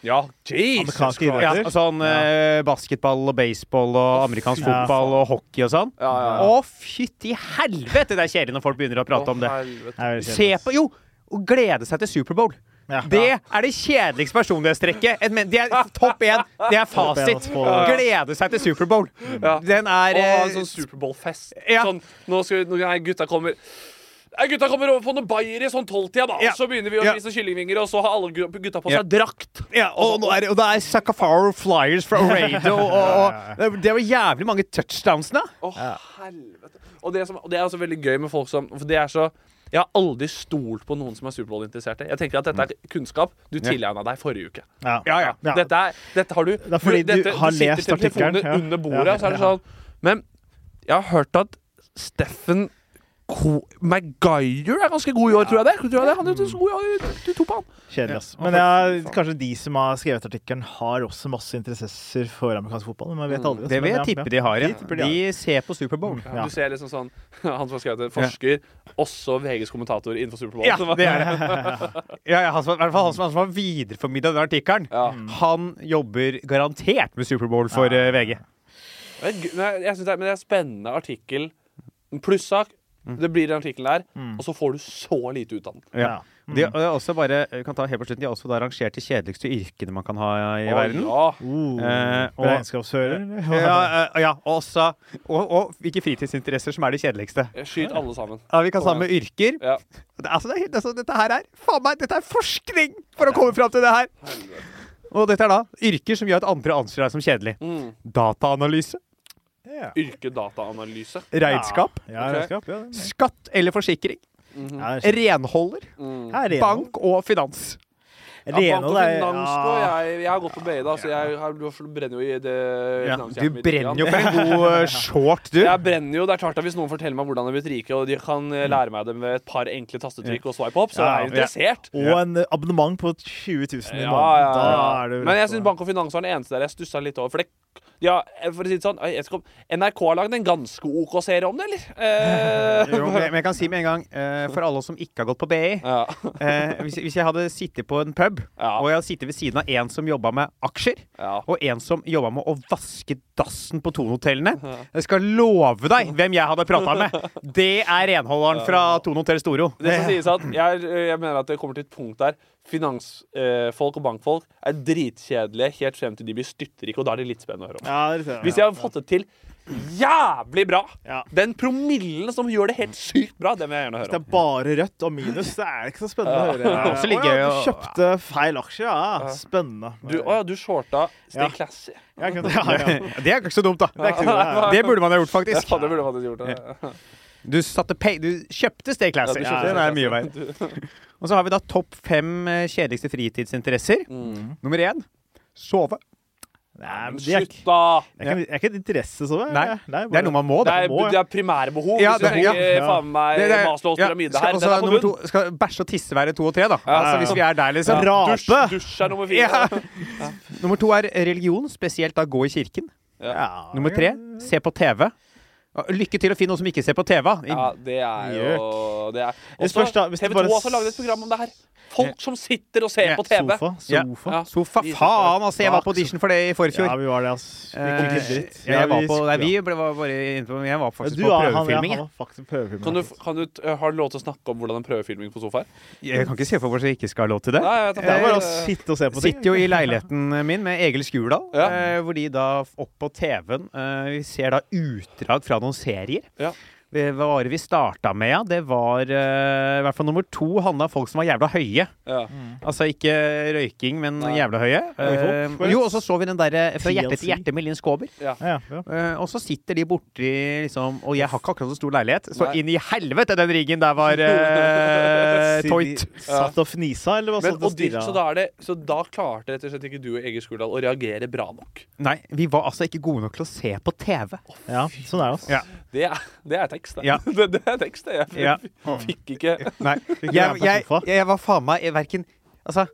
Ja, Jesus Christ. Ja, sånn eh, basketball og baseball og amerikansk Ja. fotball og hockey og sånn. Ja, ja, ja. Å, fytti helvete! Det er kjedelig når folk begynner å prate om det. Å, helvete. Det Se på Jo! Å glede seg til Superbowl. Ja. Det er det kjedeligste personlighetstrekket. Det er topp én. Det er fasit. Glede seg til Superbowl. Ja. Den er Og eh, en sånn Superbowl-fest. Ja. Sånn, nå skal vi, nå, gutta kommer Nei, Gutta kommer over på noe bayer i sånn tolvtida, da. Ja. Så begynner vi å Ja. kyllingvinger, og så har alle gutta på Ja. seg drakt. Ja, og, er, og det er Sakafaro Flyers fra Radio, og, og, og det var jævlig mange touchdownsene. Å, helvete. Og det, som, og det er også veldig gøy med folk som For det er så Jeg har aldri stolt på noen som er Superbowl-interesserte. Jeg tenker at dette er kunnskap du tilegna deg forrige uke. Ja. Ja, ja. Ja. Dette, er, dette har du er fordi du dette, har du lest artikkelen, ja. under bordet, Ja, og så er det sånn Men jeg har hørt at Steffen Maguire er ganske god i år, tror jeg det. Tror jeg det. Han er så god i år. Du tok på han. Kjedelig, ass. Men jeg, kanskje de som har skrevet artikkelen, har også masse interesser for amerikansk fotball. Man vet aldri. Det vil jeg tippe de har, ja. De de. De ser på Superbowl. Ja. Du ser liksom sånn Han som har skrevet det, forsker, også VGs kommentator innenfor Superbowl. Ja, det er det. Ja, ja, han som, i hvert fall han som, han som har videreformidla den artikkelen. Ja. Han jobber garantert med Superbowl for Ja. eh, VG. Men jeg, jeg synes det, er, men det er en spennende artikkel. En Plussak. Det blir en artikkel der, og så får du så lite ut av den. Ja. De har også bare, kan ta helt på slutten, de har også da rangert de kjedeligste yrkene man kan ha i Å, verden. Ja. Uh, Eh, og- Regnskapsfører? Ja, uh, ja, også, og, og hvilke fritidsinteresser som er de kjedeligste. Skyt alle sammen. Ja, Vi kan sammen med yrker. Ja. Det, altså, det er, altså, dette her er faen meg, dette er forskning for å komme fram til det her! Og dette er da yrker som gjør at andre anser deg som kjedelig. Mm. Dataanalyse. Ja. Yrkedataanalyse. Regnskap. Ja, Ok. regnskap. Ja, Skatt eller forsikring. Mm -hmm. er Renholder. Mm. Renhold. Bank og finans. Ja, bank Renhold og er- finans ja. jeg, jeg har gått på BI, da, så jeg jeg du brenner jo i det Ja, du brenner jo på for en god eh, short, du. Jeg brenner jo, det er klart at Hvis noen forteller meg hvordan jeg er blitt rike, og de kan eh, lære meg det med et par enkle tastetrykk og swipe opp, så Ja, er jeg interessert. Og en abonnement på 20 000 i Ja, måneden. ja, Da er det Men jeg syns Bank og Finans var den eneste der jeg stussa litt over. For det ja, for å si det sånn om NRK har lagd en ganske OK serie om det, eller? Eh, Jo, men men jeg kan si med en gang, eh, for alle som ikke har gått på BI ja. eh, hvis, hvis jeg hadde sittet på en pub, Ja. og jeg hadde sittet ved siden av en som jobba med aksjer, ja. og en som jobba med å vaske dassen på Tonehotellene Jeg skal love deg hvem jeg hadde prata med! Det er renholderen fra Tonehotell Storo. Det skal sies at jeg, jeg mener at det kommer til et punkt der finansfolk og bankfolk er dritkjedelige helt frem til de blir styrtrike, og da er det litt spennende å høre om. Ja, det Hvis jeg har fått det til jævlig bra, Ja. den promillen som gjør det helt sykt bra, det vil jeg gjerne Hvis høre det er bare rødt og minus, så er det ikke så spennende å høre. Det er også ja, du kjøpte feil aksje, ja. Spennende. Du, å ja, du shorta Stay Classy. Ja, ja. Det er ikke så dumt, da. Det er ikke så bra. Det burde man ha gjort, faktisk. Ja, det burde man faktisk gjort. Det. Du, satte pay, du kjøpte Stay Classy. Ja, den er mye Classy. Og så har vi da topp fem eh, kjedeligste fritidsinteresser. Mm. Nummer én sove. Nei, men Slutt, det er, ikke- da! det er ikke- er en interesse, så. Nei, Det er noe man må, Det det. er, må, ja. det er primærbehov. Ja, hvis du det- ja, ja. faen meg Maslows pyramide her. også, Den er to, skal bæsje og tisse være to og tre, da? Ja, altså, ja. hvis vi er der, liksom. Ra- Dusj, dusj er nummer fire. Ja. Nummer to er religion, spesielt da gå i kirken. Ja. Nummer tre se på TV. Lykke til å finne noen som ikke ser på TV. Ja, det er jo det er. Også, først da- hvis TV 2 bare har også laget et program om det her. Folk som sitter og ser Ja, på TV. Sofa. Sofa. Ja. Sofa, faen! Altså, jeg var på audition for det i forfjor. Ja, vi var det, altså. Vi Eh, jeg var på, nei, vi ble, bare inne på Jeg var faktisk du, på ja, han, ja, prøvefilming. han faktisk prøvefilming. Kan du, kan du, har du lov til å snakke om hvordan en prøvefilming på sofa er? Jeg kan ikke se for meg at jeg ikke skal ha lov til det. Nei, Det er bare å Eh, sitte og se på ting. Sitter jo i leiligheten min med Egil Skurdal, Ja. eh, hvor de da opp på TV-en eh, Vi ser da utdrag fra noen serier. Ja. Eh, Hva var det vi starta med, ja? Det var uh, I hvert fall nummer to handla om folk som var jævla høye. Ja. Altså ikke røyking, men Nei. jævla høye. Uh, jo, og så så vi den derre Fra hjerte til hjerte med Linn Skåber. Ja, ja. Eh, og så sitter de borti liksom Og jeg har ikke akkurat så stor leilighet, så Nei. inn i helvete den riggen der var uh, toit. Satt og fnisa, eller hva Men, satt og stirra? så, da det, så da klarte rett og slett ikke du og Egil Skurdal å reagere bra nok. Nei, vi var altså ikke gode nok til å se på TV. Ja, sånn er det. altså. Ja. Det er, det er tekst, det. Ja. det, det er tekst, det. Jeg Ja. fikk ikke Nei. Jeg, jeg, jeg var faen meg verken Altså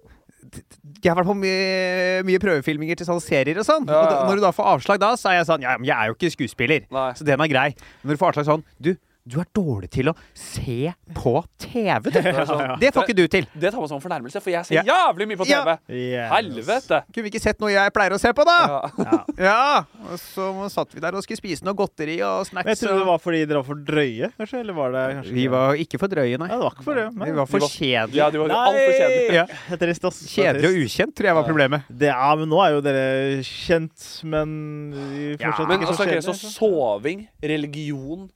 jeg har vært på mye, mye prøvefilminger til sånne serier og sånn. Ja, Og da, ja. når du da får avslag da, så er jeg sånn Ja, men jeg er jo ikke skuespiller. Nei. Så den er grei. Men når du får avslag sånn Du, du er dårlig til å se på TV, du. Det får ikke du til. Det tar man som fornærmelse, for jeg ser jævlig mye på Ja. TV. Yes. Helvete! Kunne vi ikke sett noe jeg pleier å se på, da? Ja. Ja. Ja. Og så satt vi der og skulle spise noe godteri og Men snacks. jeg trodde det var fordi dere var for drøye, kanskje? Eller var det kanskje Vi var ikke for drøye, nei. Ja, det var ikke for det. Nei. Vi var for kjedelige. Ja, de var altfor kjedelige. Ja. Det trist, ass. Kjedelig og ukjent, tror jeg var problemet. Det, ja, men nå er jo dere kjent, men vi Ja, fortsatt Men ikke altså, så Okay, kjedelige. så soving, religion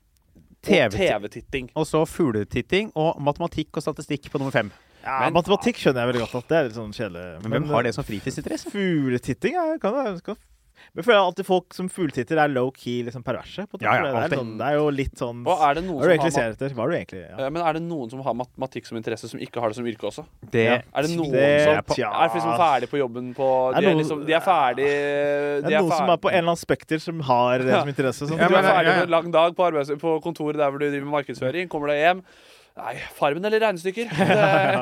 og TV. TV-titting. Og så fugletitting og matematikk og statistikk på nummer fem. Ja, Men- matematikk skjønner jeg veldig godt at det er litt sånn kjedelig. Men hvem har det som fritidsinteresse? Fugletitting er, kan skal, Men jeg føler alltid folk som fugletitter er low-key liksom perverse. På Ja, ja, det, er sånn, det er jo litt sånn Og er det noen Hva som du egentlig har ser etter? Hva er det du egentlig ja. Men er det noen som har matematikk som interesse, som ikke har det som yrke også? Det Ja. Er det noen Det- som tja. er liksom ferdig på jobben på De er De er, noen- liksom, de er ferdig Det de er noen som er på en eller annen spekter som har det som interesse. Sånn. Ja, Du er ferdig med en lang dag på, på kontoret der hvor du driver med markedsføring. Kommer deg hjem. Nei, Farmen eller regnestykker?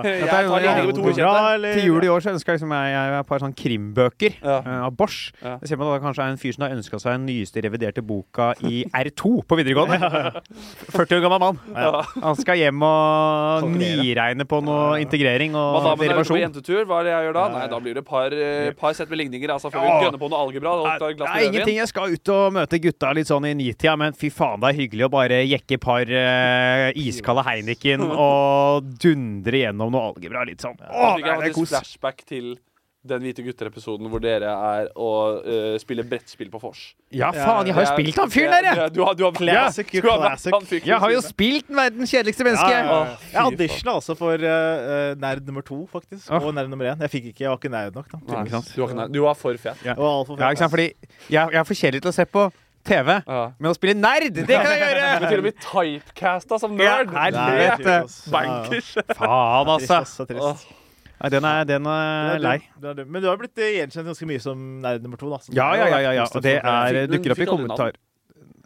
Det, jeg tar ligning med to ukjente. Til jul i år så ønska liksom jeg, jeg et par sånn krimbøker Ja. uh, av Bosch. Ja. Det ser man da kanskje er en fyr som har ønska seg den nyeste reviderte boka i R2 på videregående. 40 år gammel mann. Ja. Han skal hjem og nyregne niregne på noe integrering og Madammen er ute på jentetur. Hva er det jeg gjør da? Nei, da blir det et par, eh, par sett med ligninger. Altså, før vi Ja. gønner på noe algebra. Det er med ingenting. Jeg skal ut og møte gutta litt sånn i nitida, men fy faen, det er hyggelig å bare jekke et par uh, iskalde Heineken og dundre gjennom noe algebra litt sånn. Å, det er kos. flashback til den Hvite gutter-episoden hvor dere er og uh, spiller brettspill på vors. Ja, faen, jeg har jo spilt han fyren der, jeg! Du har, du har, Classic, du har classic. Jeg har jo spilt spilt verdens kjedeligste menneske. Ja, ja, ja. Å, Jeg auditiona også for uh, nerd nummer to, faktisk. Åh. Og nerd nummer én. Jeg fikk ikke, jeg var ikke nerd nok. da Nei, du, var ikke, nær- du var for fet. Jeg var alt for Ja, ikke sant? Fordi jeg, jeg er for kjedelig til å se på TV. Ja. Men å spille nerd, det kan jeg Du til og gjøre! med typecasta som nerd! Ja, Nei, Helvete. Bankers! Faen, Trist, altså. er. Nei, den er, den er er lei. er. Men du har blitt eh, gjenkjent ganske mye som nerd nummer to. Da, Ja, ja, ja. ja, ja. Og det er, dukker opp i kommentar.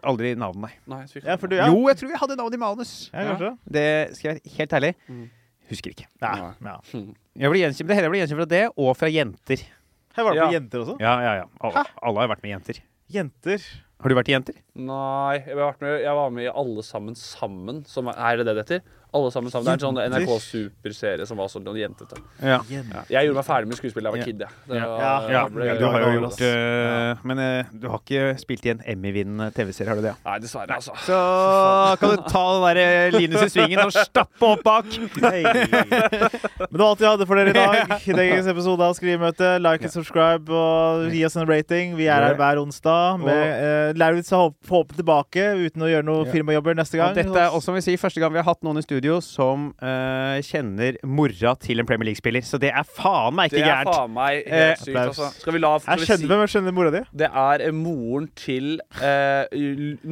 Aldri navn, nei. Nei, jeg Ja, du, ja. Jo, jeg tror jeg hadde navn i manus. Ja. Det skal jeg være helt ærlig. Mm. Husker ikke. Ja, Nei. ja. Jeg blir gjenkjent, det gjenkjent fra det, og fra jenter. Her var det Ja. jenter også. Ja, ja, ja. Alle, alle har vært med jenter. Jenter. Har du vært i jenter? Nei, jeg, vært med, jeg var med i Alle sammen sammen. Som er, er det det det heter? Alle sammen sammen. Det er en sånn Jenter. NRK superserie som var sånn jentete. Ja. Jeg gjorde meg ferdig med skuespill da jeg var kid. Jeg. Det Ja. var- Ja, Ja, ble- du har jo gjort uh, Men uh, du har ikke spilt i en Emmy-vinnende TV-serie, har du det? Nei, dessverre, altså. Så kan du ta den der Linus i svingen og stappe opp bak. Hey. Men det var alt vi hadde for dere i dag. I dagens episode av Skrivemøte. Like og subscribe og gi oss en rating. Vi er her hver onsdag med uh, Lauritz og Håpe tilbake uten å gjøre noe firmajobber neste Og gang. dette er også som vi sier, første gang vi har hatt noen i studio som uh, kjenner mora til en Premier League-spiller. Så det er faen meg ikke Det ikke er gærent. faen meg Eh, helt sykt, applaus. altså. Skal vi la skal vi skjønner si, hvem jeg skjønner mora di. Det er eh, moren til uh,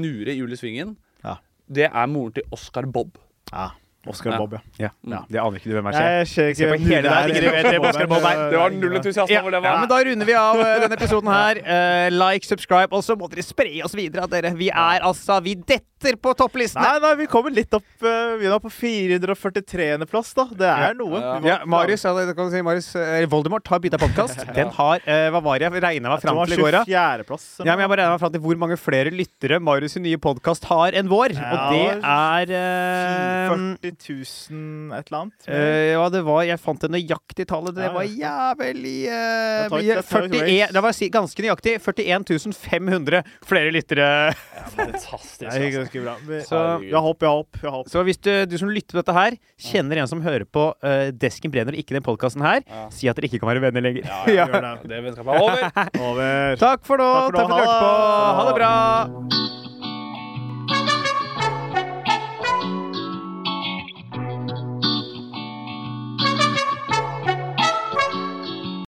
Nure Julie Svingen. Ja. Det er moren til Oscar Bob. Ja. Oscar Ja. Bob, ja. Ja, Ja. Det aner ikke du hvem er. ser. Jeg ser Se på hvem der, er. Oscar Bob er. Det var null entusiasme Ja, over det. ja, men Da runder vi av øh, denne episoden her. Eh, like, subscribe, og så må dere spre oss videre. Dere. Vi er altså Vi detter på topplistene! Nei, nei, vi kommer litt opp eh, Vi er nå på 443.-plass, da. Det er Ja. noe. Ja. Marius, ja, det kan du si, Marius eh, Voldemort har bytta podkast. Den har eh, Hva var det jeg regna meg fram til i går, da? 24.-plass. Ja, men jeg bare regna meg fram til hvor mange flere lyttere Marius' nye podkast har enn vår. Ja, Og det er eh, 40 000 et eller annet. Uh, Ja, det var Jeg fant det nøyaktige tallet. Det Ja, var jævlig uh, mye. det 41. Det var ganske nøyaktig 41 500 flere lyttere. Fantastisk. Det er Altså. ganske bra. jeg Så-. Vi har håp. Så hvis du, du som lytter på dette her, kjenner en som hører på uh, Desken brenner og ikke den podkasten her, Ja. si at dere ikke kan være venner lenger. Ja, ja, Gjør det. Det vennskapet er over. Over. Takk for nå. Takk for nå. Takk for at du hørte på. Ha det. bra.